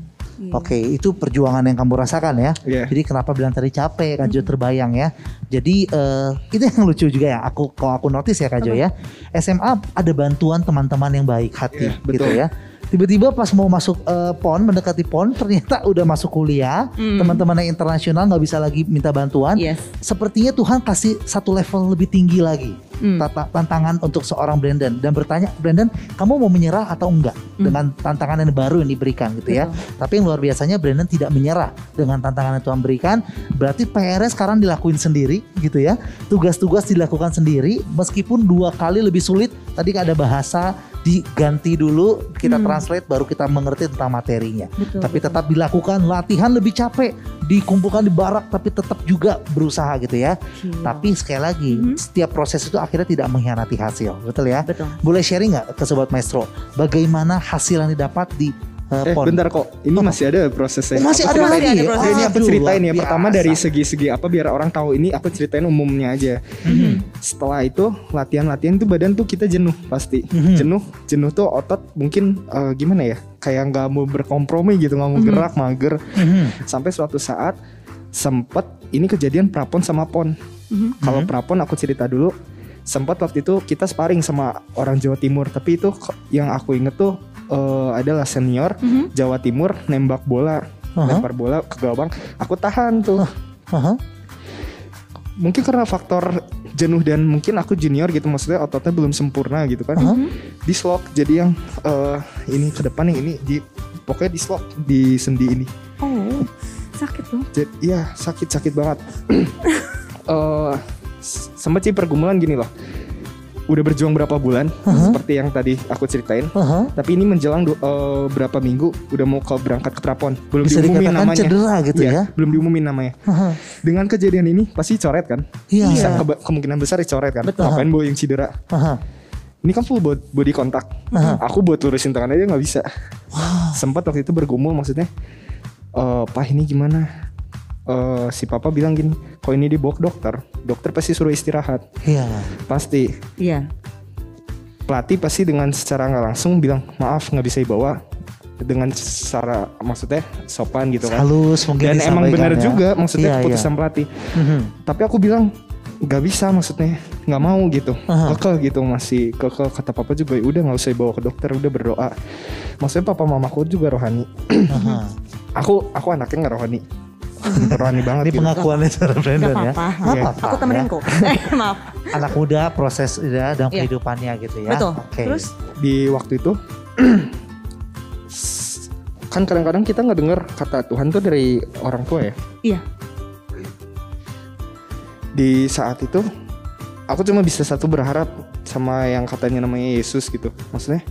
Iya. Oke, itu perjuangan yang kamu rasakan ya. Iya. Jadi kenapa bilang tadi capek, Kak Jo terbayang ya. Jadi eh, itu yang lucu juga ya. Aku kalau aku notice ya Kak Jo ya. SMA ada bantuan teman-teman yang baik hati Iya, gitu betul. ya. Tiba-tiba pas mau masuk eh, PON, mendekati PON, ternyata udah masuk kuliah. Hmm. Teman-teman yang internasional nggak bisa lagi minta bantuan. Yes. Sepertinya Tuhan kasih satu level lebih tinggi lagi Hmm. tantangan untuk seorang Brandon dan bertanya Brandon kamu mau menyerah atau enggak Hmm. dengan tantangan yang baru yang diberikan gitu ya Betul. tapi yang luar biasanya Brandon tidak menyerah dengan tantangan yang Tuhan berikan berarti PR sekarang dilakuin sendiri gitu ya tugas-tugas dilakukan sendiri meskipun dua kali lebih sulit tadi ada bahasa diganti dulu kita Hmm. translate baru kita mengerti tentang materinya Betul. tapi tetap dilakukan latihan lebih capek dikumpulkan di barak tapi tetap juga berusaha gitu ya Gila. tapi sekali lagi Mhm. setiap proses itu akhirnya tidak mengkhianati hasil, betul ya? betul. Boleh sharing nggak ke sobat maestro bagaimana hasil yang didapat di Eh pon? bentar kok, ini Oh. masih ada prosesnya. Oh, masih ada lagi. ada. Ya, ini aku ceritain ya. luar Pertama biasa. dari segi-segi apa biar orang tahu ini aku ceritain umumnya aja. Mhm. Setelah itu latihan-latihan tuh badan tuh kita jenuh pasti. Mhm. Jenuh, jenuh tuh otot mungkin eh, gimana ya? Kayak nggak mau berkompromi gitu, nggak mau Mhm. gerak, mager. Mhm. Sampai suatu saat sempet ini kejadian prapon sama pon. Mhm. Kalau Mhm. prapon aku cerita dulu. Sempat waktu itu kita sparring sama orang Jawa Timur, tapi itu yang aku inget tuh eh, adalah senior Mhm. Jawa Timur nembak bola, Aha. lempar bola ke gawang. Aku tahan tuh. Aha. Mungkin karena faktor jenuh dan mungkin aku junior gitu maksudnya ototnya belum sempurna gitu kan. Aha. Di slok jadi yang eh, ini ke depan yang ini di pokoknya di slok di sendi ini. Oh, sakit loh. Jadi ya sakit-sakit banget. Eh s- sempet sih pergumulan gini loh. Udah berjuang berapa bulan Aha. seperti yang tadi aku ceritain. Aha. Tapi ini menjelang du- eh, berapa minggu udah mau ke berangkat ke prapon. Belum Bisa diumumin namanya. cedera gitu Iya, ya? Belum diumumin namanya. Aha. Dengan kejadian ini pasti coret kan? Iya. Bisa keba- kemungkinan besar dicoret kan? Betul. Ngapain bawa yang cedera? Aha. Ini kan full bo- body kontak. Aha. Aku buat lurusin tangan aja nggak bisa. Sempat waktu itu bergumul maksudnya. Eh, Pak ini gimana? Eh, si papa bilang gini, kok ini dibawa ke dokter, dokter pasti suruh istirahat, Iya. pasti. Iya. Pelatih pasti dengan secara nggak langsung bilang maaf nggak bisa dibawa dengan secara maksudnya sopan gitu kan. Halus mungkin Dan emang benar ya. juga maksudnya Iya, keputusan pelatih. Mhm. Tapi aku bilang nggak bisa maksudnya nggak mau gitu Aha. kekeh gitu masih kekeh kata papa juga "Ya udah nggak usah bawa ke dokter udah berdoa maksudnya papa mamaku juga rohani aku aku anaknya nggak rohani rohani banget Ini gitu. pengakuannya secara Gak Brandon ya. Iya. apa-apa, Aku temenin kok. Eh, maaf. Anak muda proses ya dalam Iya. kehidupannya gitu ya. Betul. Oke. Terus di waktu itu kan kadang-kadang kita nggak dengar kata Tuhan tuh dari orang tua ya iya. di saat itu aku cuma bisa satu berharap sama yang katanya namanya Yesus gitu maksudnya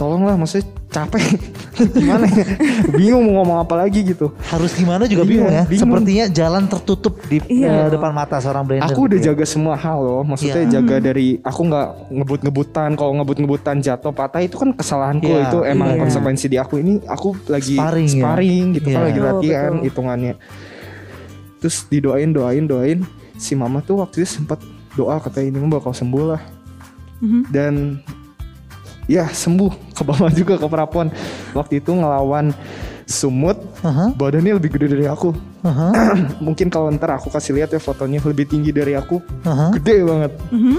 tolonglah maksudnya capek gimana ya bingung mau ngomong apa lagi gitu harus gimana juga Iya, bingung ya. bingung. Sepertinya jalan tertutup di Iya. eh, depan mata seorang Brandon. aku udah gitu ya. jaga semua hal loh maksudnya Iya. jaga dari aku nggak ngebut-ngebutan kalau ngebut-ngebutan jatuh patah itu kan kesalahanku Iya, itu emang iya. konsekuensi di aku ini aku lagi Sparring ya. sparring gitu kan Iya. lagi latihan betul. hitungannya terus didoain doain doain si mama tuh waktu itu sempat doa katanya ini mah bakal sembuh lah Mhm. dan ya sembuh ke bawah juga ke prapon. Waktu itu ngelawan Sumut, Aha, badannya lebih gede dari aku. aha, Mungkin kalau ntar aku kasih lihat ya fotonya lebih tinggi dari aku, aha. gede banget. Mhm.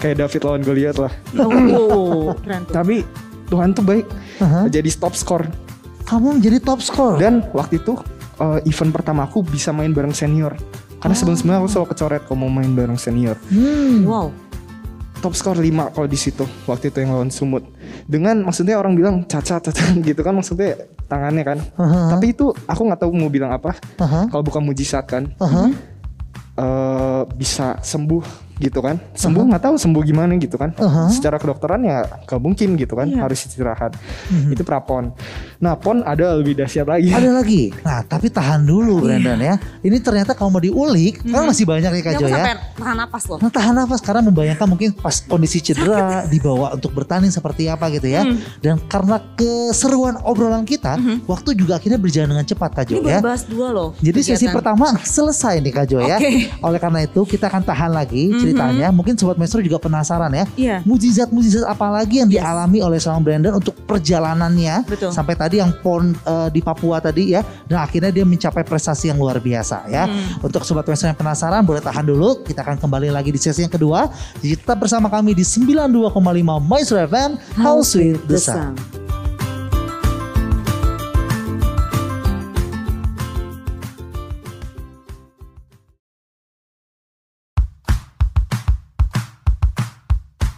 Kayak David lawan Goliath lah. Oh, wow, keren tuh. Tapi Tuhan tuh baik, Aha. jadi stop score. Kamu menjadi top score. Dan waktu itu eh, event pertama aku bisa main bareng senior. Karena sebelum-sebelumnya aku selalu kecoret kalau mau main bareng senior. Hmm. Wow. Top score 5 kalau di situ waktu itu yang lawan Sumut. Dengan maksudnya orang bilang cacat cacat gitu kan maksudnya tangannya kan. Aha. Tapi itu aku nggak tahu mau bilang apa. Aha, Kalau bukan mujizat kan aha. eh bisa sembuh gitu kan. Sembuh nggak tahu sembuh gimana gitu kan. Aha. Secara kedokteran ya gak mungkin gitu kan. Iya. Harus istirahat. Mhm. Itu prapon. Nah pon ada lebih dahsyat lagi. Ada lagi. Nah, tapi tahan dulu Brandon ya. Ini ternyata kalau mau diulik, kan masih banyak nih Kak Jo ya. tahan napas loh. Nah, tahan nafas karena membayangkan mungkin pas kondisi cedera dibawa untuk bertanding seperti apa gitu ya. Hmm. Dan karena keseruan obrolan kita, waktu juga akhirnya berjalan dengan cepat Kak Jo Ini ya. bahas dua loh. Jadi sesi kegiatan. pertama selesai nih Kak Jo ya. Oke. Oleh karena itu kita akan tahan lagi Mhm. ceritanya. Mungkin Sobat Maestro juga penasaran ya. Iya. Mujizat-mujizat apa lagi yang Yes. dialami oleh seorang Brandon untuk perjalanannya Betul. sampai tadi yang pon eh, di Papua tadi ya dan akhirnya dia mencapai prestasi yang luar biasa ya. Hmm. Untuk sobat Maestro yang penasaran boleh tahan dulu. Kita akan kembali lagi di sesi yang kedua. Jadi tetap bersama kami di 92,5 Maestro FM House with the Sun.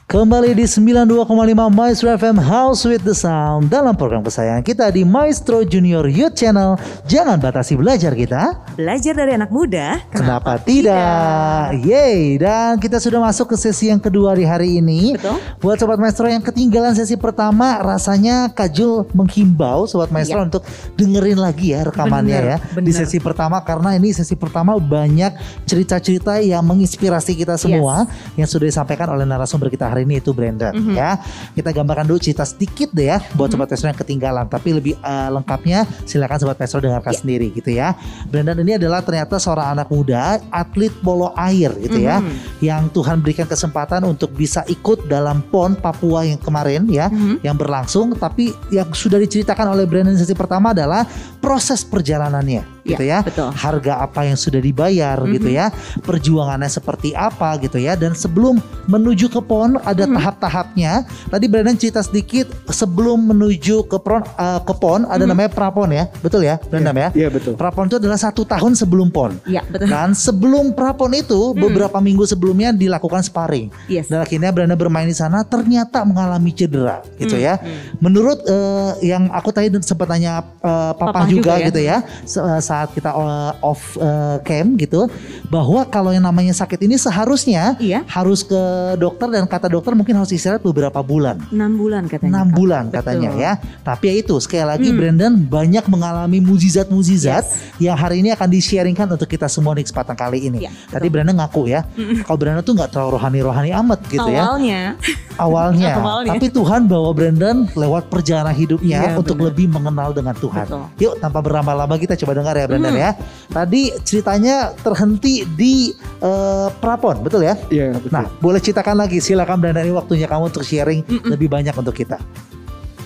Kembali di 92,5 Maestro FM House with the Sound dalam program kesayangan kita di Maestro Junior Youth Channel. Jangan batasi belajar kita. Belajar dari anak muda. Kenapa, tidak? Yeay, dan kita sudah masuk ke sesi yang kedua di hari ini. Betul. Buat Sobat Maestro yang ketinggalan sesi pertama, rasanya Kajul menghimbau Sobat Maestro untuk dengerin lagi ya rekamannya Bener, ya. Di bener. sesi pertama, karena ini sesi pertama banyak cerita-cerita yang menginspirasi kita semua. Yang sudah disampaikan oleh narasumber kita hari ini itu Brandon Mhm. ya. Kita gambarkan dulu cerita sedikit deh ya buat Sobat Maestro yang ketinggalan. Tapi lebih eh, lengkapnya silakan Sobat Maestro dengarkan Ya. sendiri gitu ya. Brandon ini adalah ternyata seorang anak muda atlet polo air gitu ya Mhm. yang Tuhan berikan kesempatan untuk bisa ikut dalam PON Papua yang kemarin ya Mhm. yang berlangsung tapi yang sudah diceritakan oleh Brandon sesi pertama adalah proses perjalanannya gitu ya. betul. Harga apa yang sudah dibayar gitu ya. Perjuangannya seperti apa gitu ya dan sebelum menuju ke PON ada tahap-tahapnya. Tadi Brandon cerita sedikit sebelum menuju ke PON eh, ke PON ada namanya prapon ya. Betul ya Brandon ya? Iya betul. Prapon itu adalah satu tahun sebelum PON. Iya betul. Dan sebelum prapon itu beberapa minggu sebelumnya dilakukan sparring. Yes. Dan akhirnya Branda bermain di sana ternyata mengalami cedera gitu ya. Menurut eh, yang aku tadi sempat tanya eh, papa Papa juga, juga ya. gitu ya se- eh, saat kita off eh, cam gitu bahwa kalau yang namanya sakit ini seharusnya Iya. harus ke dokter dan kata dokter mungkin harus istirahat beberapa bulan. Enam bulan katanya. enam Kak. bulan Betul. katanya ya. Tapi ya itu sekali lagi Hmm. Brandon banyak mengalami mujizat-mujizat Yes. yang hari ini akan di-sharingkan untuk kita semua di kesempatan kali ini. Iya, Tadi Brandon ngaku ya, kalau Brandon tuh nggak terlalu rohani-rohani amat gitu ya Awalnya. awalnya. Tapi Tuhan bawa Brandon lewat perjalanan hidupnya Iya, untuk benar. lebih mengenal dengan Tuhan. Betul. Yuk tanpa berlama-lama kita coba dengar ya Brandon Hmm. ya. Tadi ceritanya terhenti di eh, Prapon, betul ya? Iya betul. Nah, boleh ceritakan lagi. Silakan Brandon ini waktunya kamu untuk sharing lebih banyak untuk kita.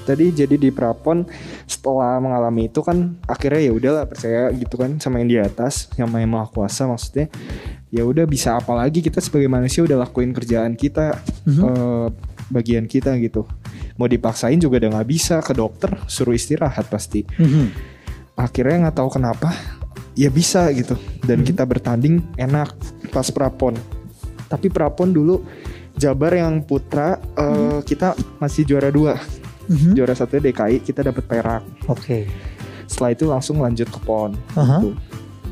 Tadi jadi di prapon setelah mengalami itu kan akhirnya ya udahlah percaya gitu kan sama yang di atas yang maha kuasa maksudnya ya udah bisa apa lagi kita sebagai manusia udah lakuin kerjaan kita Mhm. eh, bagian kita gitu mau dipaksain juga udah nggak bisa ke dokter suruh istirahat pasti Mhm. Akhirnya nggak tahu kenapa ya bisa gitu dan Mhm. kita bertanding enak pas prapon tapi prapon dulu Jabar yang putra eh, kita masih juara dua Mhm. juara satu DKI kita dapat perak Oke. setelah itu langsung lanjut ke pon. Gitu.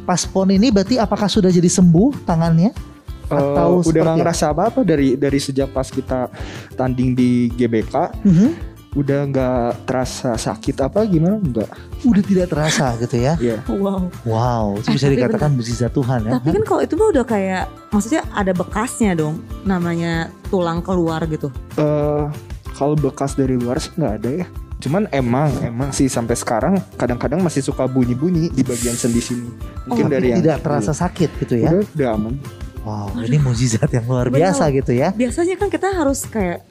Pas pon ini berarti apakah sudah jadi sembuh tangannya? Eh, Atau udah seperti nggak ngerasa apa apa dari dari sejak pas kita tanding di GBK Mhm. Udah nggak terasa sakit apa gimana enggak Udah tidak terasa gitu ya. Iya Wow. Wow, itu Eh, bisa tapi dikatakan mujizat Tuhan ya. Tapi kan kalau itu mah udah kayak maksudnya ada bekasnya dong. Namanya tulang keluar gitu. Eh, kalau bekas dari luar sih nggak ada ya cuman emang emang sih sampai sekarang kadang-kadang masih suka bunyi-bunyi di bagian sendi sini mungkin Oh, dari yang tidak terasa sakit gitu ya. udah, udah aman Wow, ini mujizat yang luar Benar. biasa gitu ya. Biasanya kan kita harus kayak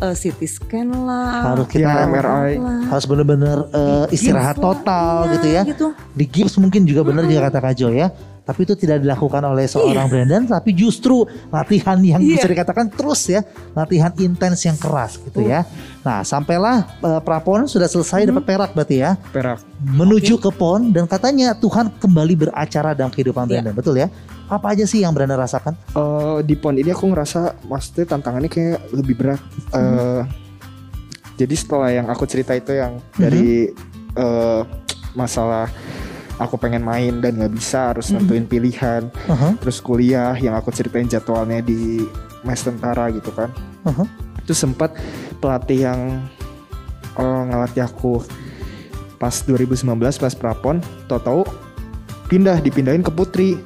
eh, CT scan lah. Harus kita Ya, MRI. lah. harus bener-bener eh, istirahat Gips lah, total iya, gitu ya. Gitu. Di gips mungkin juga benar juga kata Kak Jo ya. Tapi itu tidak dilakukan oleh seorang Brandon, tapi justru latihan yang Iya. bisa dikatakan terus ya, latihan intens yang keras gitu ya. Nah, sampailah eh, prapon sudah selesai dapat perak berarti ya, perak menuju ke pon dan katanya Tuhan kembali beracara dalam kehidupan Iya. Brandon, betul ya? Apa aja sih yang Brandon rasakan? Eh, di pon ini aku ngerasa maksudnya tantangannya kayak lebih berat. Eh, Jadi setelah yang aku cerita itu yang dari eh, masalah aku pengen main dan nggak bisa harus nentuin pilihan, Aha, terus kuliah yang aku ceritain jadwalnya di mes tentara gitu kan. aha. Itu sempat pelatih yang eh, ngelatih aku pas 2019 pas prapon, tau-tau pindah dipindahin ke putri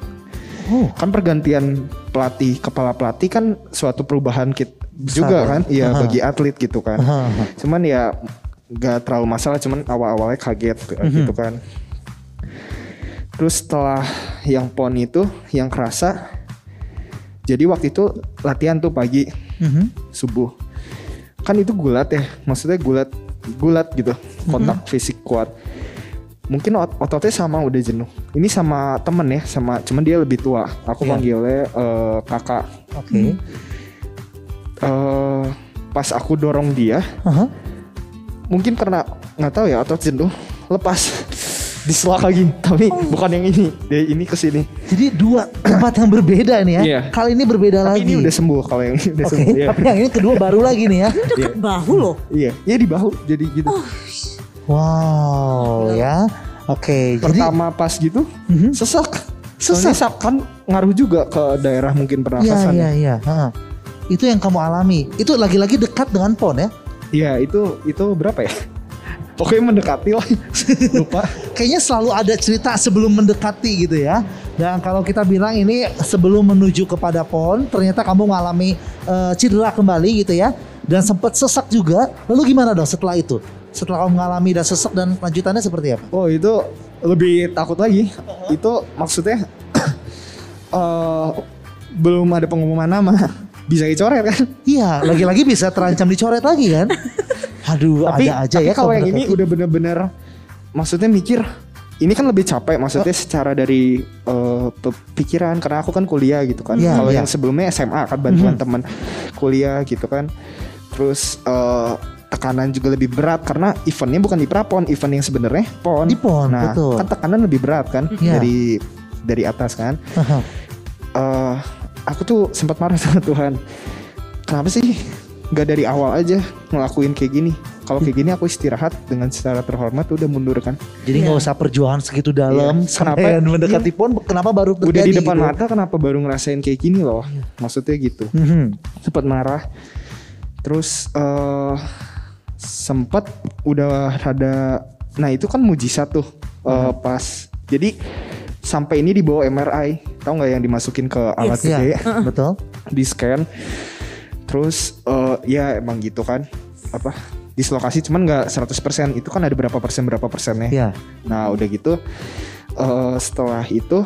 Oh, kan pergantian pelatih kepala pelatih kan suatu perubahan kit juga ya. kan iya Aha. bagi atlet gitu kan aha. cuman ya nggak terlalu masalah cuman awal-awalnya kaget Mhm. gitu kan terus setelah yang pon itu yang kerasa jadi waktu itu latihan tuh pagi Mhm. subuh kan itu gulat ya maksudnya gulat gulat gitu kontak fisik kuat mungkin ot- ototnya sama udah jenuh ini sama temen ya sama cuman dia lebih tua aku Iya. panggilnya eh, kakak Oke. eh pas aku dorong dia Aha. mungkin karena nggak tahu ya otot jenuh lepas diselak lagi tapi bukan yang ini dia ini ke sini Jadi dua tempat yang berbeda nih ya. Iya. Kali ini berbeda tapi lagi. ini udah sembuh kalau yang ini udah Oke, sembuh ya. tapi yang ini kedua baru lagi nih ya. Deket bahu loh. iya iya di bahu jadi gitu Wow, ya. Oke, jadi pertama pas gitu Mhm. sesak Sesak? Soalnya kan ngaruh juga ke daerah mungkin Iya, pernafasan iya, iya. Ha. Itu yang kamu alami. Itu lagi-lagi dekat dengan pon ya. Iya itu itu berapa ya pokoknya mendekati lah lupa Kayaknya selalu ada cerita sebelum mendekati gitu ya. Dan kalau kita bilang ini sebelum menuju kepada pon, ternyata kamu mengalami eh, cedera kembali gitu ya. Dan sempat sesak juga. Lalu gimana dong setelah itu? Setelah kamu mengalami dan sesak dan lanjutannya seperti apa? oh itu lebih takut lagi itu maksudnya eh belum ada pengumuman nama bisa dicoret kan Iya, lagi-lagi bisa terancam dicoret lagi kan? Aduh, tapi ada aja tapi ya kalau yang ini udah bener-bener maksudnya mikir ini kan lebih capek maksudnya secara dari pe- pikiran karena aku kan kuliah gitu kan Iya, kalau iya. yang sebelumnya SMA kan bantuan Mhm. teman kuliah gitu kan terus eh, tekanan juga lebih berat karena eventnya bukan di prapon event yang sebenarnya pon Di PON, nah betul. kan tekanan lebih berat kan Iya. dari dari atas kan eh aku tuh sempat marah sama Tuhan. Kenapa sih nggak dari awal aja ngelakuin kayak gini? Kalau kayak gini aku istirahat dengan secara terhormat udah mundur kan. Jadi nggak Iya. usah perjuangan segitu dalam sampai Kenapa- mendekati pon kenapa baru terjadi Udah di depan gitu? mata kenapa baru ngerasain kayak gini loh? Maksudnya gitu. Mhm. Sempat marah. Terus eh sempat udah rada nah itu kan mujizat tuh eh, pas. Jadi sampai ini dibawa MRI. Tahu nggak yang dimasukin ke alat Iya, gede? betul. di scan terus eh, ya emang gitu kan apa dislokasi cuman nggak 100% itu kan ada berapa persen berapa persennya Iya. nah udah gitu eh, setelah itu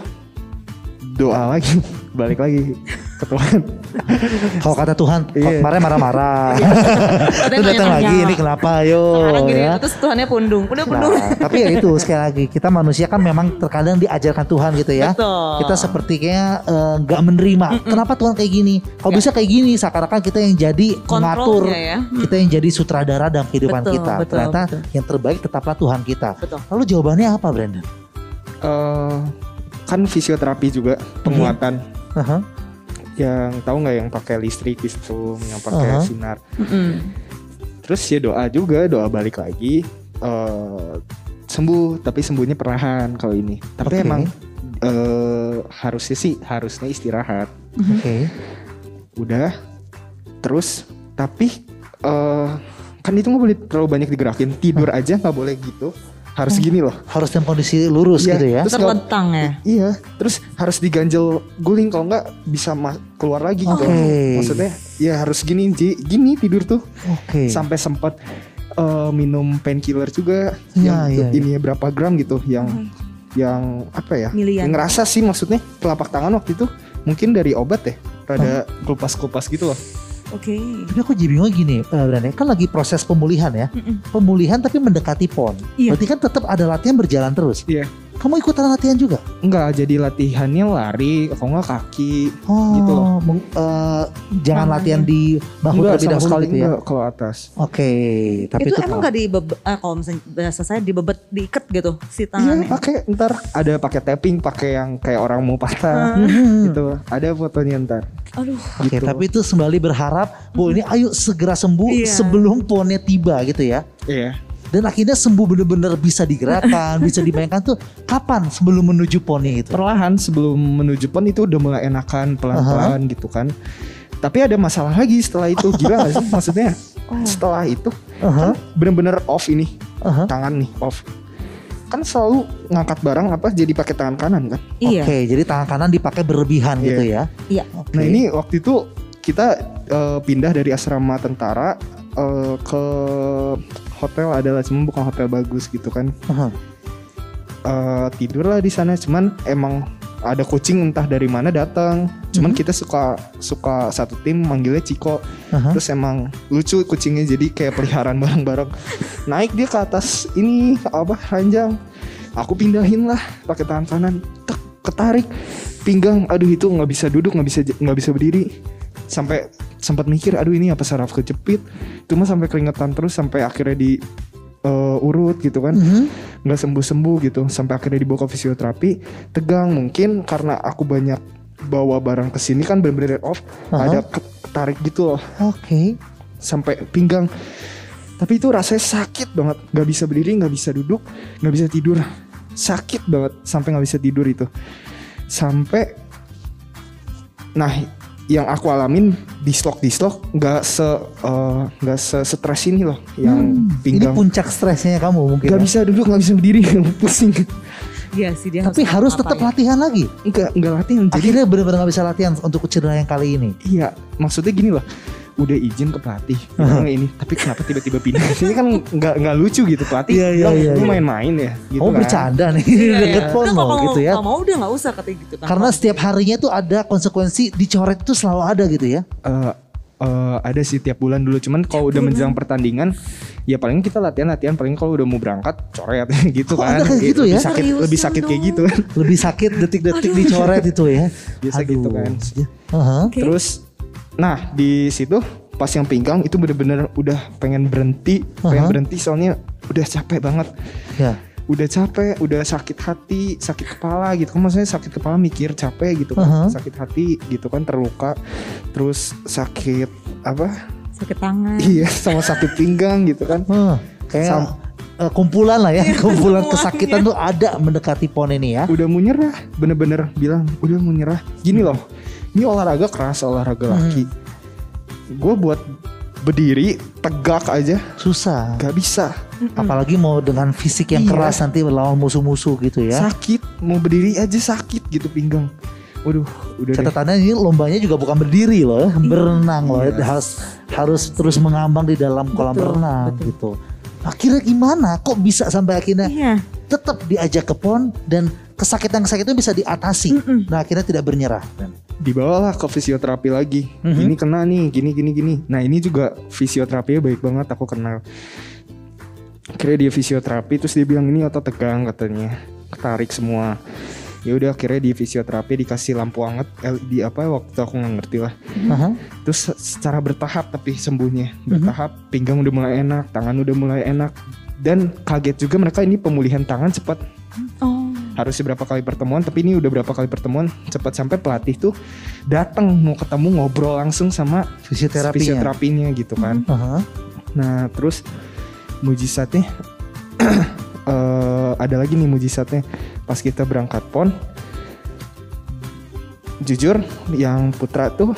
doa lagi balik lagi ke Tuhan Kalau kata Tuhan, Iya. kemarin marah-marah. Terus datang lagi, ini kenapa yo Sekarang gini ya. terus Tuhannya pundung. Udah pundung. Nah, tapi ya itu sekali lagi kita manusia kan memang terkadang diajarkan Tuhan gitu ya. Betul. Kita seperti kayak eh, nggak menerima. Kenapa Tuhan kayak gini? Kalau bisa kayak gini, seakan-akan kita yang jadi mengatur, ya. kita yang jadi sutradara dalam kehidupan Betul, kita. betul, Ternyata betul. yang terbaik tetaplah Tuhan kita. Betul. Lalu jawabannya apa, Brandon? Eh, kan fisioterapi juga penguatan Aha. yang tahu nggak yang pakai listrik gitu yang pakai Aha. sinar Mm-mm. terus ya doa juga doa balik lagi eh sembuh tapi sembuhnya perlahan kalau ini tapi Oke. emang eh harusnya sih harusnya istirahat Oke. udah terus tapi eh kan itu nggak boleh terlalu banyak digerakin tidur aja nggak boleh gitu harus gini loh Harus dalam kondisi lurus Iya, gitu ya. terus Terlentang ya. iya terus harus diganjel guling kalau nggak bisa ma- keluar lagi gitu Oke. maksudnya ya harus gini gini tidur tuh Oke. sampai sempat eh, minum painkiller juga Iya, yang iya, ini berapa gram gitu yang yang apa ya Milian. yang ngerasa sih maksudnya telapak tangan waktu itu mungkin dari obat ya rada kelupas-kelupas gitu loh Oke. Tapi aku jadi bingung gini, eh Brand, kan lagi proses pemulihan ya. Mm-mm. Pemulihan tapi mendekati pon. Iya. Berarti kan tetap ada latihan berjalan terus. Iya. Kamu ikutan latihan juga? Enggak, jadi latihannya lari, kalau enggak kaki. Oh, Gitu loh. meng- eh, jangan Tangannya. latihan di bahu enggak, terlebih dahulu sekali gitu ya. enggak kalau atas. Oke, tapi itu itu, emang gak dibebet, eh, kalau misalnya bahasa saya dibebet, diikat gitu si Iya, tangannya. pakai ntar ada pakai tapping, pakai yang kayak orang mau patah. Mhm. gitu. Ada fotonya ntar. Aduh. Oke, gitu. tapi itu sembali berharap, Bu ini ayo segera sembuh Iya. sebelum ponnya tiba gitu ya. Iya. Dan akhirnya sembuh bener-bener bisa digerakkan, bisa dimainkan tuh kapan sebelum menuju ponnya itu? Perlahan sebelum menuju pon itu udah mulai enakan pelan-pelan gitu kan. Tapi ada masalah lagi setelah itu gila gak sih maksudnya? Setelah itu Aha, bener-bener off ini aha. tangan nih off. Kan selalu ngangkat barang apa jadi pakai tangan kanan kan. Iya. Oke, jadi tangan kanan dipakai berlebihan Iya. gitu ya. Iya. Oke. Nah ini waktu itu kita eh, pindah dari asrama tentara eh, ke hotel adalah cuma bukan hotel bagus gitu kan. Aha. Eh, tidur lah di sana cuman emang ada kucing entah dari mana datang. Cuman kita suka suka satu tim manggilnya Ciko. Aha. Terus emang lucu kucingnya jadi kayak peliharaan bareng-bareng. Naik dia ke atas ini apa ranjang. Aku pindahin lah pakai tangan kanan. Tek, ketarik pinggang. Aduh itu nggak bisa duduk nggak bisa nggak bisa berdiri. Sampai sempat mikir aduh ini apa saraf kejepit. Cuma sampai keringetan terus sampai akhirnya di eh, urut gitu kan Mhm. nggak sembuh sembuh gitu sampai akhirnya dibawa ke fisioterapi tegang mungkin karena aku banyak bawa barang ke sini kan bener-bener off Aha. ada ke- ketarik gitu loh Oke. sampai pinggang tapi itu rasanya sakit banget nggak bisa berdiri nggak bisa duduk nggak bisa tidur sakit banget sampai nggak bisa tidur itu sampai nah yang aku alamin di slok di slok nggak se eh, nggak se stres ini loh yang Hmm, Ini pinggang puncak stresnya kamu mungkin. nggak ya? bisa duduk nggak bisa berdiri pusing Iya sih dia Tapi harus tetap apa ya. latihan lagi. nggak nggak latihan jadi Akhirnya benar-benar nggak bisa latihan untuk cedera yang kali ini. iya maksudnya gini loh udah izin ke pelatih bilang ini tapi kenapa tiba-tiba pindah ini kan nggak nggak lucu gitu pelatih iya, bilang, iya, "Lu iya. main-main ya gitu oh kan bercanda nih deket iya. pon Udah, loh kalau gitu ya. Mau udah nggak usah katanya gitu kan. Karena setiap harinya tuh ada konsekuensi dicoret itu selalu ada gitu ya. Eh, eh, ada sih tiap bulan dulu cuman kalau udah menjelang pertandingan ya paling kita latihan-latihan paling kalau udah mau berangkat coret gitu Oh, kan kayak gitu lebih ya? sakit Seriusan lebih sakit kayak gitu kan Lebih sakit detik-detik dicoret itu ya. Biasa gitu kan. Aha. Oke. Terus nah di situ pas yang pinggang itu bener-bener udah pengen berhenti, pengen Aha. berhenti soalnya udah capek banget. Ya. Udah capek, udah sakit hati, sakit kepala gitu kan maksudnya sakit kepala mikir capek gitu kan, Aha. sakit hati gitu kan terluka, terus sakit apa? sakit tangan. Iya, sama sakit pinggang gitu kan. Huh, kayak Sam- eh, kumpulan lah ya, kumpulan semuanya. kesakitan tuh ada mendekati pon ini ya. Udah mau nyerah, bener-bener bilang udah mau nyerah. Gini loh, ini olahraga keras, olahraga laki. Gue buat berdiri tegak aja Susah. gak bisa. Apalagi mau dengan fisik yang Iya. keras nanti melawan musuh-musuh gitu ya. sakit mau berdiri aja sakit gitu pinggang waduh udah deh. Catatannya ini lombanya juga bukan berdiri loh, ya, berenang loh. Iya. Harus harus terus mengambang di dalam kolam Betul, renang betul. gitu. Akhirnya gimana? Kok bisa sampai akhirnya Iya. tetap diajak ke pon dan kesakitan-kesakitan itu bisa diatasi. Mm-mm. Nah akhirnya tidak bernyerah. dibawalah ke fisioterapi lagi Mhm. gini kena nih gini gini gini nah ini juga fisioterapinya baik banget aku kenal akhirnya dia fisioterapi terus dia bilang ini otot tegang katanya ketarik semua ya udah akhirnya di fisioterapi dikasih lampu hangat eh, di apa waktu aku nggak ngerti lah Aha. terus se- secara bertahap tapi sembuhnya bertahap pinggang udah mulai enak tangan udah mulai enak dan kaget juga mereka ini pemulihan tangan cepat Oh. harusnya berapa kali pertemuan tapi ini udah berapa kali pertemuan cepat sampai pelatih tuh datang mau ketemu ngobrol langsung sama Fisioterapinya. fisioterapinya gitu kan Aha. nah terus mujizatnya eh, ada lagi nih mujizatnya pas kita berangkat pon jujur yang putra tuh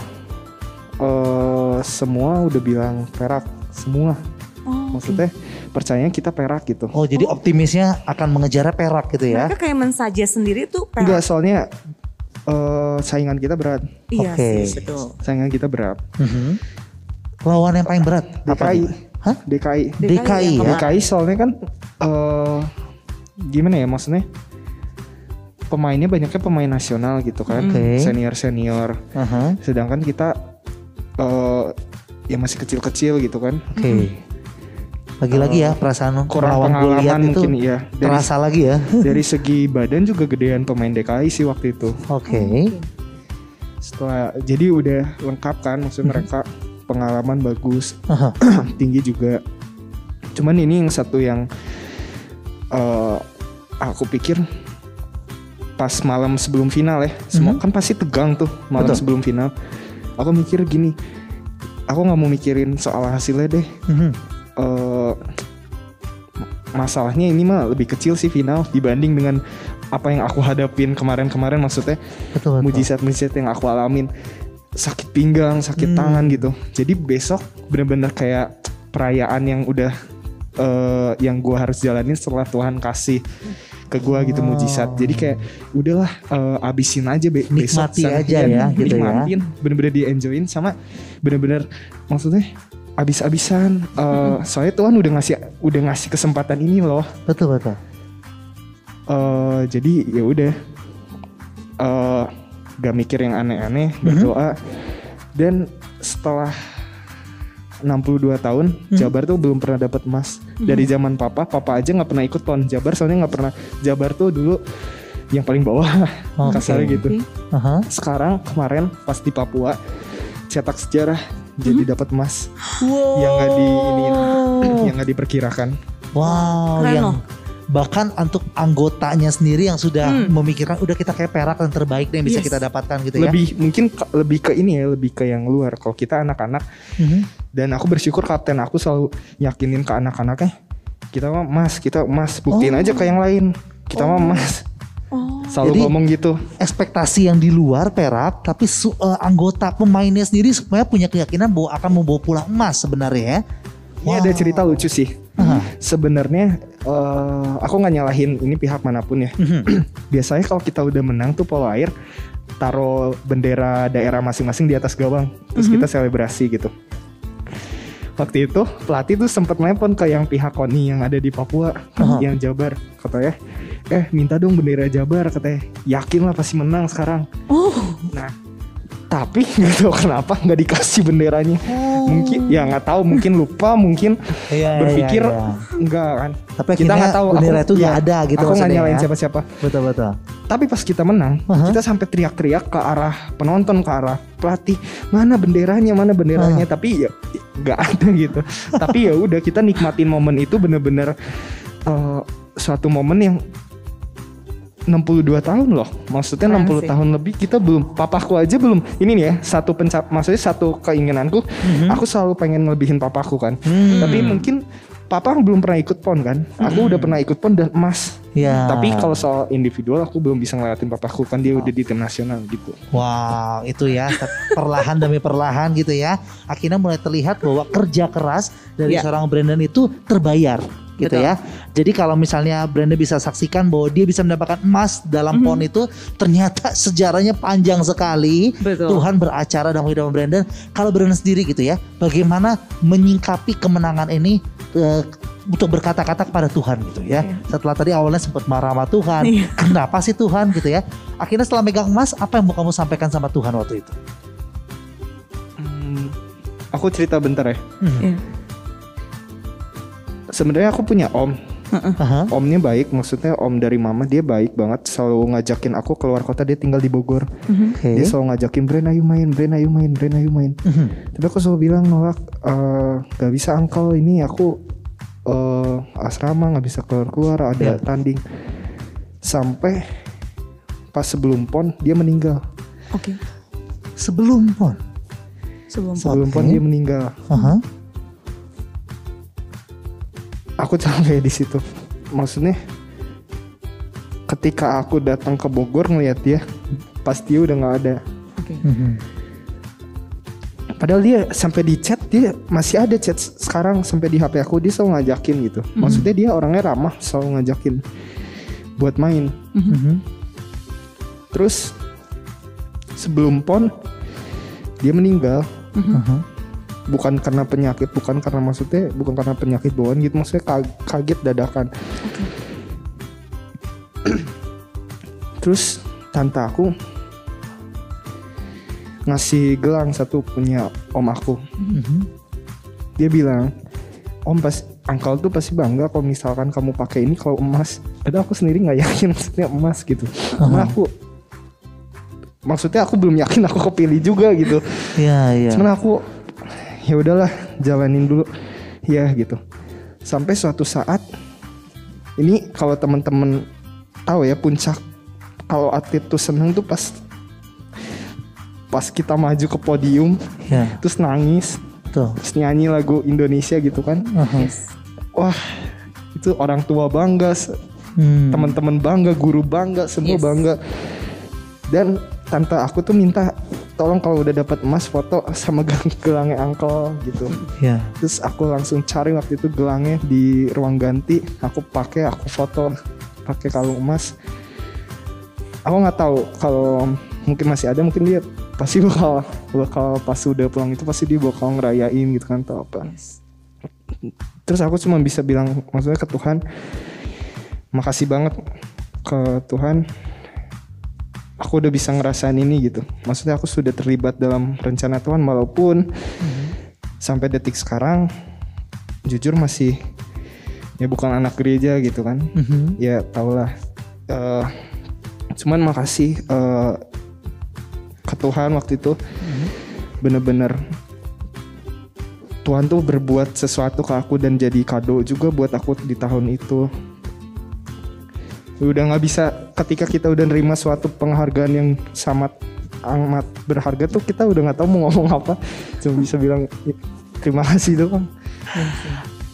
eh, semua udah bilang perak semua Oh, maksudnya percayanya kita perak gitu Oh jadi optimisnya akan mengejar perak gitu ya? Mereka kayak mensaja sendiri tuh perak. enggak soalnya eh, saingan kita berat Iya Oke. sih, betul. saingan kita berat Mhm. Lawan yang paling berat apa? DKI. nih? Hah? DKI DKI DKI ya? DKI soalnya kan eh gimana ya maksudnya pemainnya banyaknya pemain nasional gitu kan Oke. senior senior Aha. sedangkan kita eh ya masih kecil-kecil gitu kan Oke. Lagi-lagi ya perasaan kurang pengalaman itu mungkin ya dari terasa lagi ya. dari segi badan juga gedean pemain DKI sih waktu itu Oke. setelah jadi udah lengkap kan maksudnya mereka pengalaman bagus Aha. tinggi juga cuman ini yang satu yang eh, aku pikir pas malam sebelum final ya semua kan pasti tegang tuh malam Betul. sebelum final aku mikir gini aku nggak mau mikirin soal hasilnya deh Mhm. eh masalahnya ini mah lebih kecil sih final dibanding dengan apa yang aku hadapin kemarin-kemarin maksudnya mujizat-mujizat yang aku alamin sakit pinggang, sakit Hmm. tangan gitu. Jadi besok bener-bener kayak perayaan yang udah eh, yang gua harus jalanin setelah Tuhan kasih ke gua gitu Oh. mujizat. Jadi kayak udahlah eh, abisin aja be besok Nikmati aja ya, gitu ya. nikmatin, bener-bener di enjoyin sama bener-bener maksudnya abis-abisan. Eh, Soalnya Tuhan udah ngasih udah ngasih kesempatan ini loh. Betul betul. Eh, jadi ya udah eh gak mikir yang aneh-aneh berdoa dan setelah 62 tahun Jabar tuh belum pernah dapat emas dari zaman papa papa aja nggak pernah ikut pon Jabar soalnya nggak pernah Jabar tuh dulu yang paling bawah Oke. kasarnya gitu Oke. Aha. sekarang kemarin pas di Papua cetak sejarah jadi dapat emas Wow. yang nggak di ini yang nggak diperkirakan Wow, Keren yang loh. Bahkan untuk anggotanya sendiri yang sudah Hmm. memikirkan udah kita kayak perak yang terbaik deh yang bisa Yes. kita dapatkan gitu ya. lebih mungkin ke- lebih ke ini ya lebih ke yang luar kalau kita anak-anak Mhm. dan aku bersyukur kapten aku selalu yakinin ke anak-anaknya kita mah mas kita mas buktiin Oh. aja ke yang lain kita mah mas Oh. selalu Jadi- ngomong gitu Ekspektasi yang di luar perak, tapi su- eh, anggota pemainnya sendiri semuanya punya keyakinan bahwa akan membawa pulang emas sebenarnya ya. ini ada cerita lucu sih Aha. Sebenarnya eh, aku nggak nyalahin ini pihak mana pun ya Mhm. biasanya kalau kita udah menang tuh polo air taruh bendera daerah masing-masing di atas gawang terus kita selebrasi gitu waktu itu pelatih tuh sempat nelpon ke yang pihak KONI yang ada di Papua Aha. yang Jabar katanya eh minta dong bendera Jabar katanya yakin lah pasti menang sekarang Oh. nah tapi nggak tahu kenapa nggak dikasih benderanya mungkin ya nggak tahu mungkin lupa mungkin Iya, berpikir iya, iya. enggak kan Tapi kita nggak tahu bendera aku- itu nggak ya, ada gitu aku nggak nyalain ya. siapa-siapa Betul betul. tapi pas kita menang Aha. kita sampai teriak-teriak ke arah penonton ke arah pelatih mana benderanya mana benderanya tapi ya nggak ada gitu tapi ya udah kita nikmatin momen itu bener-bener eh, suatu momen yang 62 tahun loh maksudnya Keren 60 sih. tahun lebih kita belum papaku aja belum ini nih ya satu pencap maksudnya satu keinginanku aku selalu pengen ngelebihin papaku kan Hmm. tapi mungkin papa belum pernah ikut pon kan aku udah pernah ikut pon dan emas Ya. tapi kalau soal individual aku belum bisa ngelewatin papaku kan dia udah di tim nasional gitu. Wow, itu ya perlahan demi perlahan gitu ya. Akhirnya mulai terlihat bahwa kerja keras dari Ya. seorang Brandon itu terbayar gitu Betul. ya. Jadi kalau misalnya Brandon bisa saksikan bahwa dia bisa mendapatkan emas dalam Mhm. pon itu ternyata sejarahnya panjang sekali. Betul. Tuhan beracara dalam kehidupan Brandon. Kalau Brandon sendiri gitu ya, bagaimana menyingkapi kemenangan ini eh, untuk berkata-kata kepada Tuhan gitu ya. Iya. Setelah tadi awalnya sempat marah sama Tuhan, Iya. kenapa sih Tuhan gitu ya? Akhirnya setelah megang emas, apa yang mau kamu sampaikan sama Tuhan waktu itu? Hmm, aku cerita bentar ya. Iya. Sebenarnya aku punya om. Aha. Omnya baik, maksudnya om dari mama dia baik banget. Selalu ngajakin aku keluar kota. Dia tinggal di Bogor. Oke. Dia selalu ngajakin Bren ayo main, Bren ayo main, Bren ayo main. Mhm. Tapi aku selalu bilang nolak. "Eh, gak bisa angkel ini aku eh, asrama nggak bisa keluar keluar ada Iya. tanding. Sampai pas sebelum pon dia meninggal. Oke. Sebelum pon. Sebelum Sebelum pon dia meninggal. Aha. Aku capek di situ. Maksudnya ketika aku datang ke Bogor ngeliat dia, pas dia udah nggak ada. Oke. Mhm. Padahal dia sampai di chat dia masih ada chat sekarang sampai di HP aku dia selalu ngajakin gitu. Maksudnya dia orangnya ramah, selalu ngajakin buat main. Mhm. Terus sebelum pon dia meninggal Aha. Bukan karena penyakit, bukan karena maksudnya bukan karena penyakit bawaan gitu, maksudnya ka- kaget dadakan. Terus tante aku ngasih gelang satu punya om aku. Mhm. Dia bilang, Om pas angkal tuh pasti bangga kalau misalkan kamu pakai ini kalau emas. Padahal aku sendiri nggak yakin maksudnya emas gitu. Karena aku maksudnya aku belum yakin aku kepilih juga gitu. Iya, iya. Cuman aku ya udahlah jalanin dulu ya gitu. Sampai suatu saat ini kalau teman-teman tahu ya puncak kalau atlet tuh seneng tuh pas pas kita maju ke podium Ya, terus nangis betul. terus nyanyi lagu Indonesia gitu kan Mhm. wah itu orang tua bangga Hmm. teman-teman bangga guru bangga semua Yes. bangga dan tante aku tuh minta tolong kalau udah dapat emas foto sama gel- gelangnya angkel gitu. Ya. terus aku langsung cari waktu itu gelangnya di ruang ganti. Aku pakai aku foto pakai kalung emas. Aku nggak tahu kalau mungkin masih ada mungkin dia pasti bakal bakal pas udah pulang itu pasti dia bakal ngerayain gitu kan atau apa. Terus aku cuma bisa bilang maksudnya ke Tuhan makasih banget ke Tuhan aku udah bisa ngerasain ini gitu. Maksudnya aku sudah terlibat dalam rencana Tuhan walaupun sampai detik sekarang jujur masih ya bukan anak gereja gitu kan. Mhm. ya tau lah Eh, cuman makasih eh, ke Tuhan waktu itu. Bener-bener Tuhan tuh berbuat sesuatu ke aku dan jadi kado juga buat aku di tahun itu udah nggak bisa ketika kita udah nerima suatu penghargaan yang sangat amat berharga tuh kita udah nggak tahu mau ngomong apa cuma bisa bilang "Ya, terima kasih doang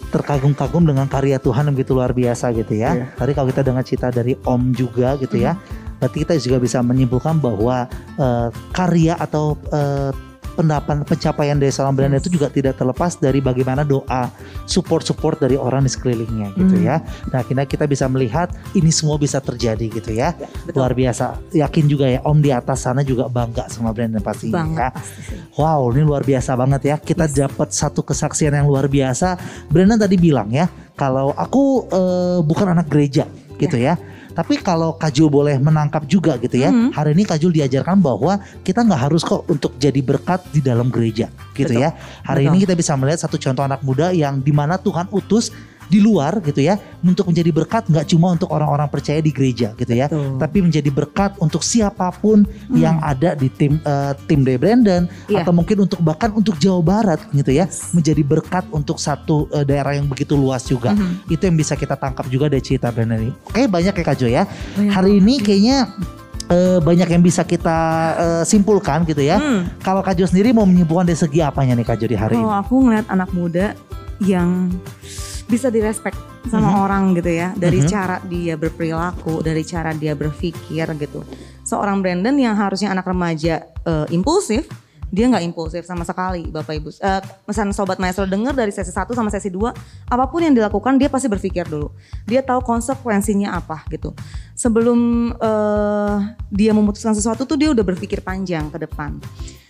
terkagum-kagum dengan karya Tuhan yang begitu luar biasa gitu ya. Iya. Tadi kalau kita dengar cerita dari Om juga gitu ya, berarti kita juga bisa menyimpulkan bahwa eh, karya atau eh, pendapat pencapaian dari seorang Brenda itu juga tidak terlepas dari bagaimana doa support-support dari orang di sekelilingnya gitu Hmm. ya. Nah, akhirnya kita bisa melihat ini semua bisa terjadi gitu ya. betul. Luar biasa. Yakin juga ya Om di atas sana juga bangga sama Brenda pastinya banget ya. pasti. Wow, ini luar biasa banget ya. Kita dapat satu kesaksian yang luar biasa. Brandon tadi bilang ya, kalau aku eh, bukan anak gereja gitu ya. Tapi kalau Kajul boleh menangkap juga gitu ya. Mhm. Hari ini Kajul diajarkan bahwa kita nggak harus kok untuk jadi berkat di dalam gereja gitu Betul. ya. Hari Betul. ini kita bisa melihat satu contoh anak muda yang di mana Tuhan utus di luar gitu ya untuk menjadi berkat nggak cuma untuk orang-orang percaya di gereja gitu ya Betul. tapi menjadi berkat untuk siapa pun yang ada di tim eh, tim dari Brandon Hmm. Iya. atau mungkin untuk bahkan untuk Jawa Barat gitu ya menjadi berkat untuk satu eh, daerah yang begitu luas juga Mhm. itu yang bisa kita tangkap juga dari cerita Brandon ini oke banyak ya Kak Jo ya Banyak hari ini kayaknya eh, banyak yang bisa kita eh, simpulkan gitu ya Hmm. kalau Kak Jo sendiri mau menyimpulkan dari segi apanya nih Kak Jo di hari Kalau ini aku ngeliat anak muda yang bisa direspek sama Mhm. orang gitu ya dari Mhm. cara dia berperilaku, dari cara dia berpikir gitu. Seorang Brandon yang harusnya anak remaja eh, impulsif, dia nggak impulsif sama sekali, Bapak Ibu. Eh, pesan sobat maestro dengar dari sesi 1 sama sesi 2, apa pun yang dilakukan dia pasti berpikir dulu. Dia tahu konsekuensinya apa gitu. Sebelum eh, dia memutuskan sesuatu tuh dia udah berpikir panjang ke depan.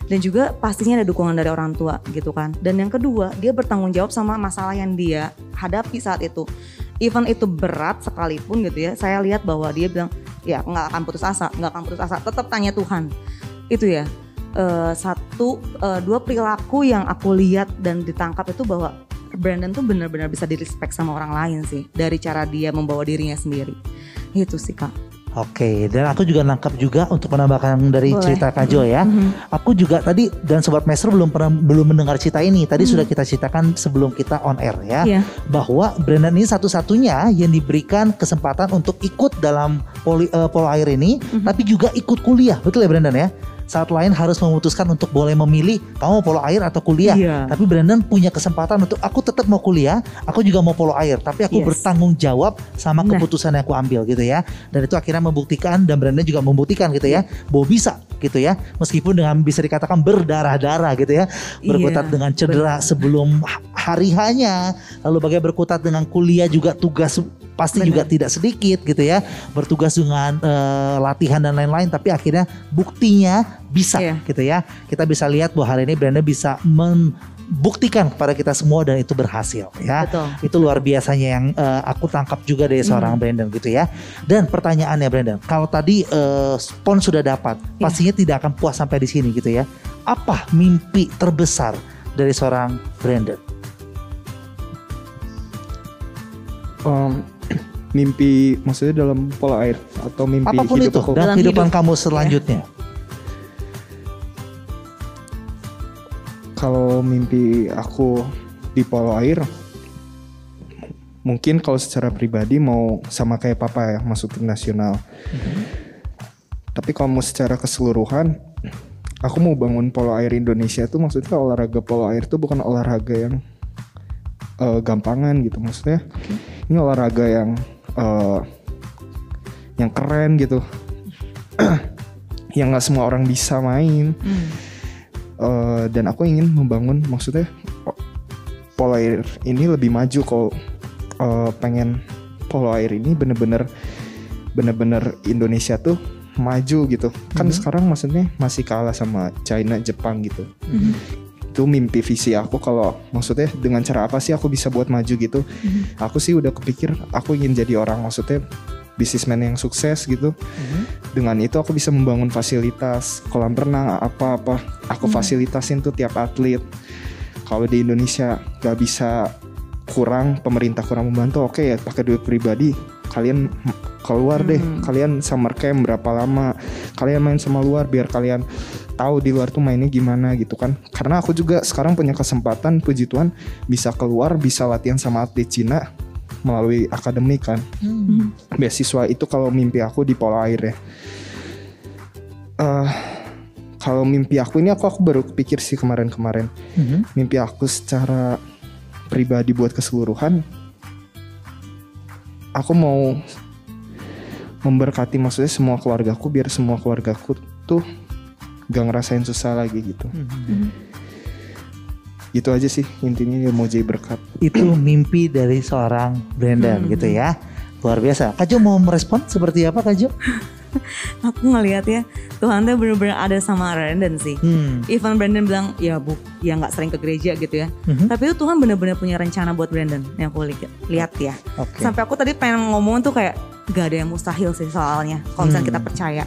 Dan juga pastinya ada dukungan dari orang tua gitu kan. Dan yang kedua dia bertanggung jawab sama masalah yang dia hadapi saat itu. Even itu berat sekalipun gitu ya saya lihat bahwa dia bilang ya nggak akan putus asa nggak akan putus asa tetap tanya Tuhan. Itu ya. Eh, satu eh, dua perilaku yang aku lihat dan ditangkap itu bahwa Brandon tuh benar-benar bisa direspek sama orang lain sih dari cara dia membawa dirinya sendiri itu sih kak Oke, dan aku juga nangkap juga untuk menambahkan dari Boleh. cerita Kak Jo ya. Mhm. Aku juga tadi dan sobat Master belum pernah belum mendengar cerita ini. Tadi sudah kita ceritakan sebelum kita on air ya, Iya. bahwa Brandon ini satu-satunya yang diberikan kesempatan untuk ikut dalam poli, eh, polo air ini, tapi juga ikut kuliah. Betul ya Brandon ya? Saat lain harus memutuskan untuk boleh memilih kamu mau polo air atau kuliah. Iya. Tapi Brandon punya kesempatan untuk aku tetap mau kuliah, aku juga mau polo air, tapi aku Yes. bertanggung jawab sama Nah. keputusan yang aku ambil gitu ya. Dan itu akhirnya membuktikan dan Brandon juga membuktikan gitu ya, bahwa bisa gitu ya. Meskipun dengan bisa dikatakan berdarah-darah gitu ya, berkutat Iya, dengan cedera benar. sebelum ha- hari hanya, lalu bagaimana berkutat dengan kuliah juga tugas pasti Benar. juga tidak sedikit gitu ya bertugas dengan eh, latihan dan lain-lain tapi akhirnya buktinya bisa Iya. gitu ya kita bisa lihat bahwa hari ini Brenda bisa membuktikan kepada kita semua dan itu berhasil ya Betul. itu luar biasanya yang eh, aku tangkap juga dari seorang Brandon gitu ya dan pertanyaannya Brandon kalau tadi eh, spon sudah dapat Iya. pastinya tidak akan puas sampai di sini gitu ya apa mimpi terbesar dari seorang Brandon Em, mimpi maksudnya dalam pola air atau mimpi apa pun hidup itu aku. Dalam kehidupan hidup. kamu selanjutnya Kalau mimpi aku di polo air mungkin kalau secara pribadi mau sama kayak papa ya masuk tim nasional. Tapi kalau mau secara keseluruhan aku mau bangun polo air Indonesia tuh maksudnya olahraga polo air tuh bukan olahraga yang eh, gampangan gitu maksudnya. Ini olahraga yang eh, yang keren gitu. yang nggak semua orang bisa main. Hmm. Eh, dan aku ingin membangun maksudnya po- polo air ini lebih maju kalau eh, pengen polo air ini bener-bener bener-bener Indonesia tuh maju gitu. Kan sekarang maksudnya masih kalah sama China Jepang gitu. Mhm. itu mimpi visi aku kalau maksudnya dengan cara apa sih aku bisa buat maju gitu. Aku sih udah kepikir aku ingin jadi orang maksudnya bisnismen yang sukses gitu. Dengan itu aku bisa membangun fasilitas kolam renang apa-apa. Aku fasilitasin tuh tiap atlet. Kalau di Indonesia gak bisa kurang pemerintah kurang membantu oke ya pakai duit pribadi. Kalian keluar deh. Kalian summer camp berapa lama? Kalian main sama luar biar kalian tahu di luar tuh mainnya gimana gitu kan. Karena aku juga sekarang punya kesempatan puji Tuhan bisa keluar bisa latihan sama atlet Cina melalui akademik kan. Beasiswa itu kalau mimpi aku di pola air ya. Eh, kalau mimpi aku ini aku aku baru kepikir sih kemarin-kemarin. Mhm. mimpi aku secara pribadi buat keseluruhan aku mau memberkati maksudnya semua keluargaku biar semua keluargaku tuh gak ngerasain susah lagi gitu itu aja sih intinya ya mau jadi berkat itu mimpi dari seorang Brandon Hmm. gitu ya luar biasa Kak Jo mau merespon seperti apa Kak Jo? Aku ngelihat ya Tuhan tuh bener-bener ada sama Brandon sih. Hmm. Even Brandon bilang ya bu, ya nggak sering ke gereja gitu ya. Mhm. Tapi itu Tuhan bener-bener punya rencana buat Brandon yang aku li- lihat ya. Oke. Sampai aku tadi pengen ngomong tuh kayak gak ada yang mustahil sih soalnya. Kalau misalnya Hmm. kita percaya,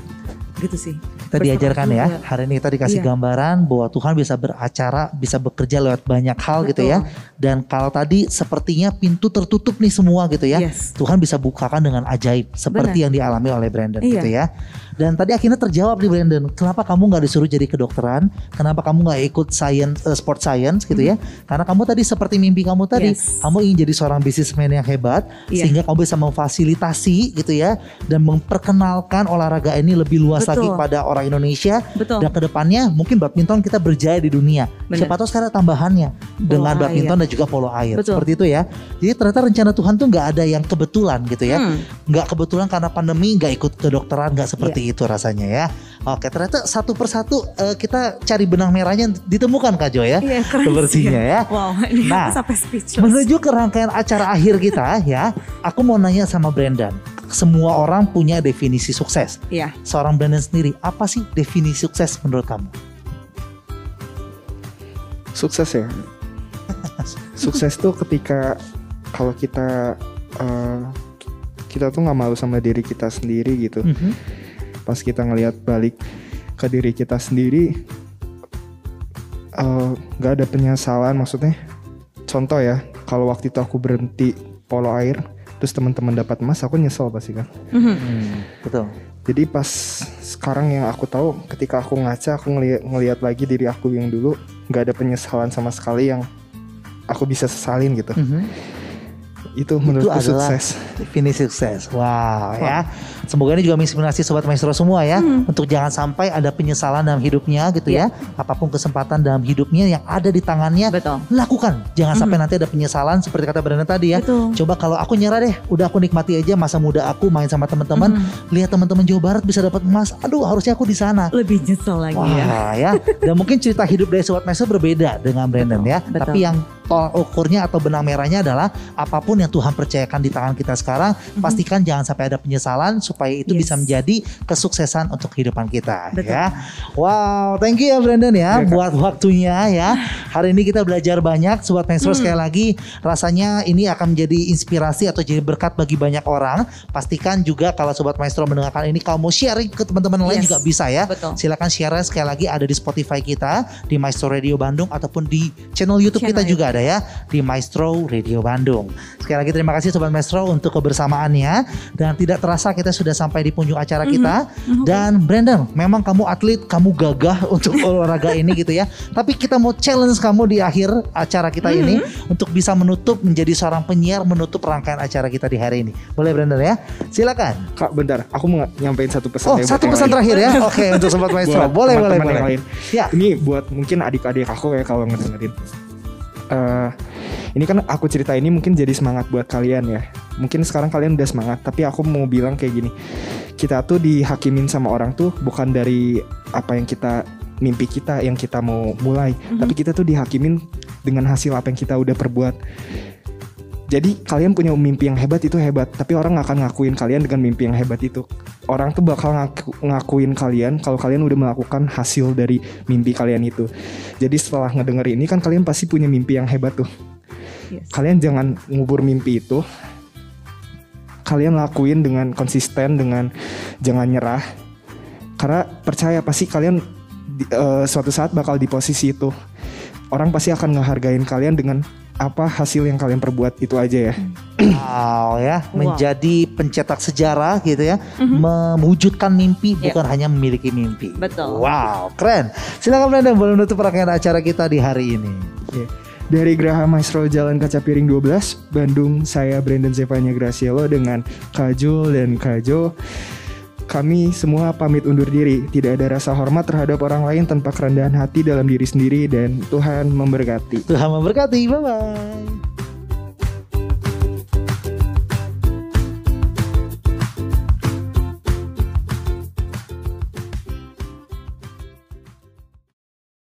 gitu sih. Kita diajarkan ya, Berserah hari ini kita dikasih Iya. gambaran bahwa Tuhan bisa beracara, bisa bekerja lewat banyak hal gitu ya. Dan kalau tadi sepertinya pintu tertutup nih semua gitu ya. Yes. Tuhan bisa bukakan dengan ajaib seperti yang dialami oleh Brandon Iya. gitu ya. Dan tadi akhirnya terjawab nih Brandon, kenapa kamu nggak disuruh jadi kedokteran? Kenapa kamu nggak ikut science, eh, sport science gitu ya? Karena kamu tadi seperti mimpi kamu tadi, Yes. kamu ingin jadi seorang bisnismen yang hebat, Iya. sehingga kamu bisa memfasilitasi gitu ya, dan memperkenalkan olahraga ini lebih luas Betul. lagi pada orang Indonesia. Betul. Dan ke depannya mungkin badminton kita berjaya di dunia. Benar. Siapa tahu sekarang tambahannya dengan air. badminton dan juga polo air. Betul. Seperti itu ya. Jadi ternyata rencana Tuhan tuh nggak ada yang kebetulan gitu ya. Hmm. Nggak kebetulan karena pandemi nggak ikut kedokteran nggak seperti Iya. itu rasanya ya. Oke ternyata satu persatu eh, kita cari benang merahnya ditemukan Kak Jo ya. Iya Sepertinya sih. ya. Wow, ini Nah, sampai speechless. Menuju ke rangkaian acara akhir kita ya, aku mau nanya sama Brandon. Semua orang punya definisi sukses. Iya. Seorang Brandon sendiri, apa sih definisi sukses menurut kamu? sukses ya sukses tuh ketika kalau kita eh, kita tuh nggak malu sama diri kita sendiri gitu Mhm. pas kita ngelihat balik ke diri kita sendiri eh, nggak ada penyesalan maksudnya contoh ya kalau waktu itu aku berhenti polo air terus teman-teman dapat emas aku nyesel pasti kan Mhm. Hmm, betul. jadi pas sekarang yang aku tahu ketika aku ngaca aku ngelihat ngelihat lagi diri aku yang dulu nggak ada penyesalan sama sekali yang aku bisa sesalin gitu Mhm. Itu menurutku adalah sukses Definisi sukses. Wow, ya. Semoga ini juga menginspirasi sobat maestro semua ya untuk jangan sampai ada penyesalan dalam hidupnya gitu ya. Apa pun kesempatan dalam hidupnya yang ada di tangannya Betul. lakukan. Jangan sampai nanti ada penyesalan seperti kata Brenda tadi ya. Betul. Coba kalau aku nyerah deh, udah aku nikmati aja masa muda aku main sama teman-teman, lihat teman-teman Jawa Barat bisa dapat emas. Aduh, harusnya aku di sana. Lebih nyesel lagi ya. Wah ya, dan mungkin cerita hidup dari Sobat Maestro berbeda dengan Brandon ya. betul. Tapi yang tolak ukurnya atau benang merahnya adalah apa pun yang Tuhan percayakan di tangan kita sekarang, pastikan jangan sampai ada penyesalan supaya itu. Yes. bisa menjadi kesuksesan untuk kehidupan kita Betul. ya. Wow, thank you ya Brandon ya Kak. buat waktunya ya. Hari ini kita belajar banyak sobat maestro sekali lagi rasanya ini akan menjadi inspirasi atau jadi berkat bagi banyak orang. Pastikan juga kalau sobat maestro mendengarkan ini kalau mau sharing ke teman-teman lain Yes. juga bisa ya. Betul. Silakan share sekali lagi ada di Spotify kita, di Maestro Radio Bandung ataupun di channel YouTube Channel kita juga ada ya di Maestro Radio Bandung. Sekali lagi terima kasih sobat Maestro untuk kebersamaannya dan tidak terasa kita sudah sampai di penghujung acara Mhm. kita dan Brandon, memang kamu atlet, kamu gagah untuk olahraga ini gitu ya. Tapi kita mau challenge kamu di akhir acara kita ini Mhm. untuk bisa menutup menjadi seorang penyiar menutup rangkaian acara kita di hari ini. Boleh Brandon ya? Silakan. Kak bentar, aku mau nyampein satu pesan Oh, ya satu pesan terakhir ya. Oke, untuk sobat Maestro. Boleh, boleh, boleh. yang lain. Ya. Ini buat mungkin adik-adik aku ya kalau ngedengerin. Eh, ini kan aku cerita ini mungkin jadi semangat buat kalian ya. Mungkin sekarang kalian udah semangat, tapi aku mau bilang kayak gini. Kita tuh dihakimin sama orang tuh bukan dari apa yang kita mimpi kita yang kita mau mulai, tapi kita tuh dihakimin dengan hasil apa yang kita udah perbuat. Jadi kalian punya mimpi yang hebat itu hebat, tapi orang nggak akan ngakuin kalian dengan mimpi yang hebat itu. Orang tuh bakal ngaku- ngakuin kalian kalau kalian udah melakukan hasil dari mimpi kalian itu. Jadi setelah ngedenger ini kan kalian pasti punya mimpi yang hebat tuh. Yes. Kalian jangan ngubur mimpi itu. Kalian lakuin dengan konsisten, dengan jangan nyerah. Karena percaya pasti kalian eh, suatu saat bakal di posisi itu. Orang pasti akan ngehargain kalian dengan apa hasil yang kalian perbuat itu aja ya. Wow ya, Wow. menjadi pencetak sejarah gitu ya, mewujudkan mimpi Ya. bukan hanya memiliki mimpi. Betul. Wow, keren. Silakan Brandon boleh menutup rangkaian acara kita di hari ini. Ya. Dari Geraha Maestro Jalan Kaca Piring 12, Bandung, saya Brandon Zevanya Gracielo dengan Kajul dan Kajo. Kami semua pamit undur diri. Tidak ada rasa hormat terhadap orang lain tanpa kerendahan hati dalam diri sendiri dan Tuhan memberkati. Tuhan memberkati. Bye bye.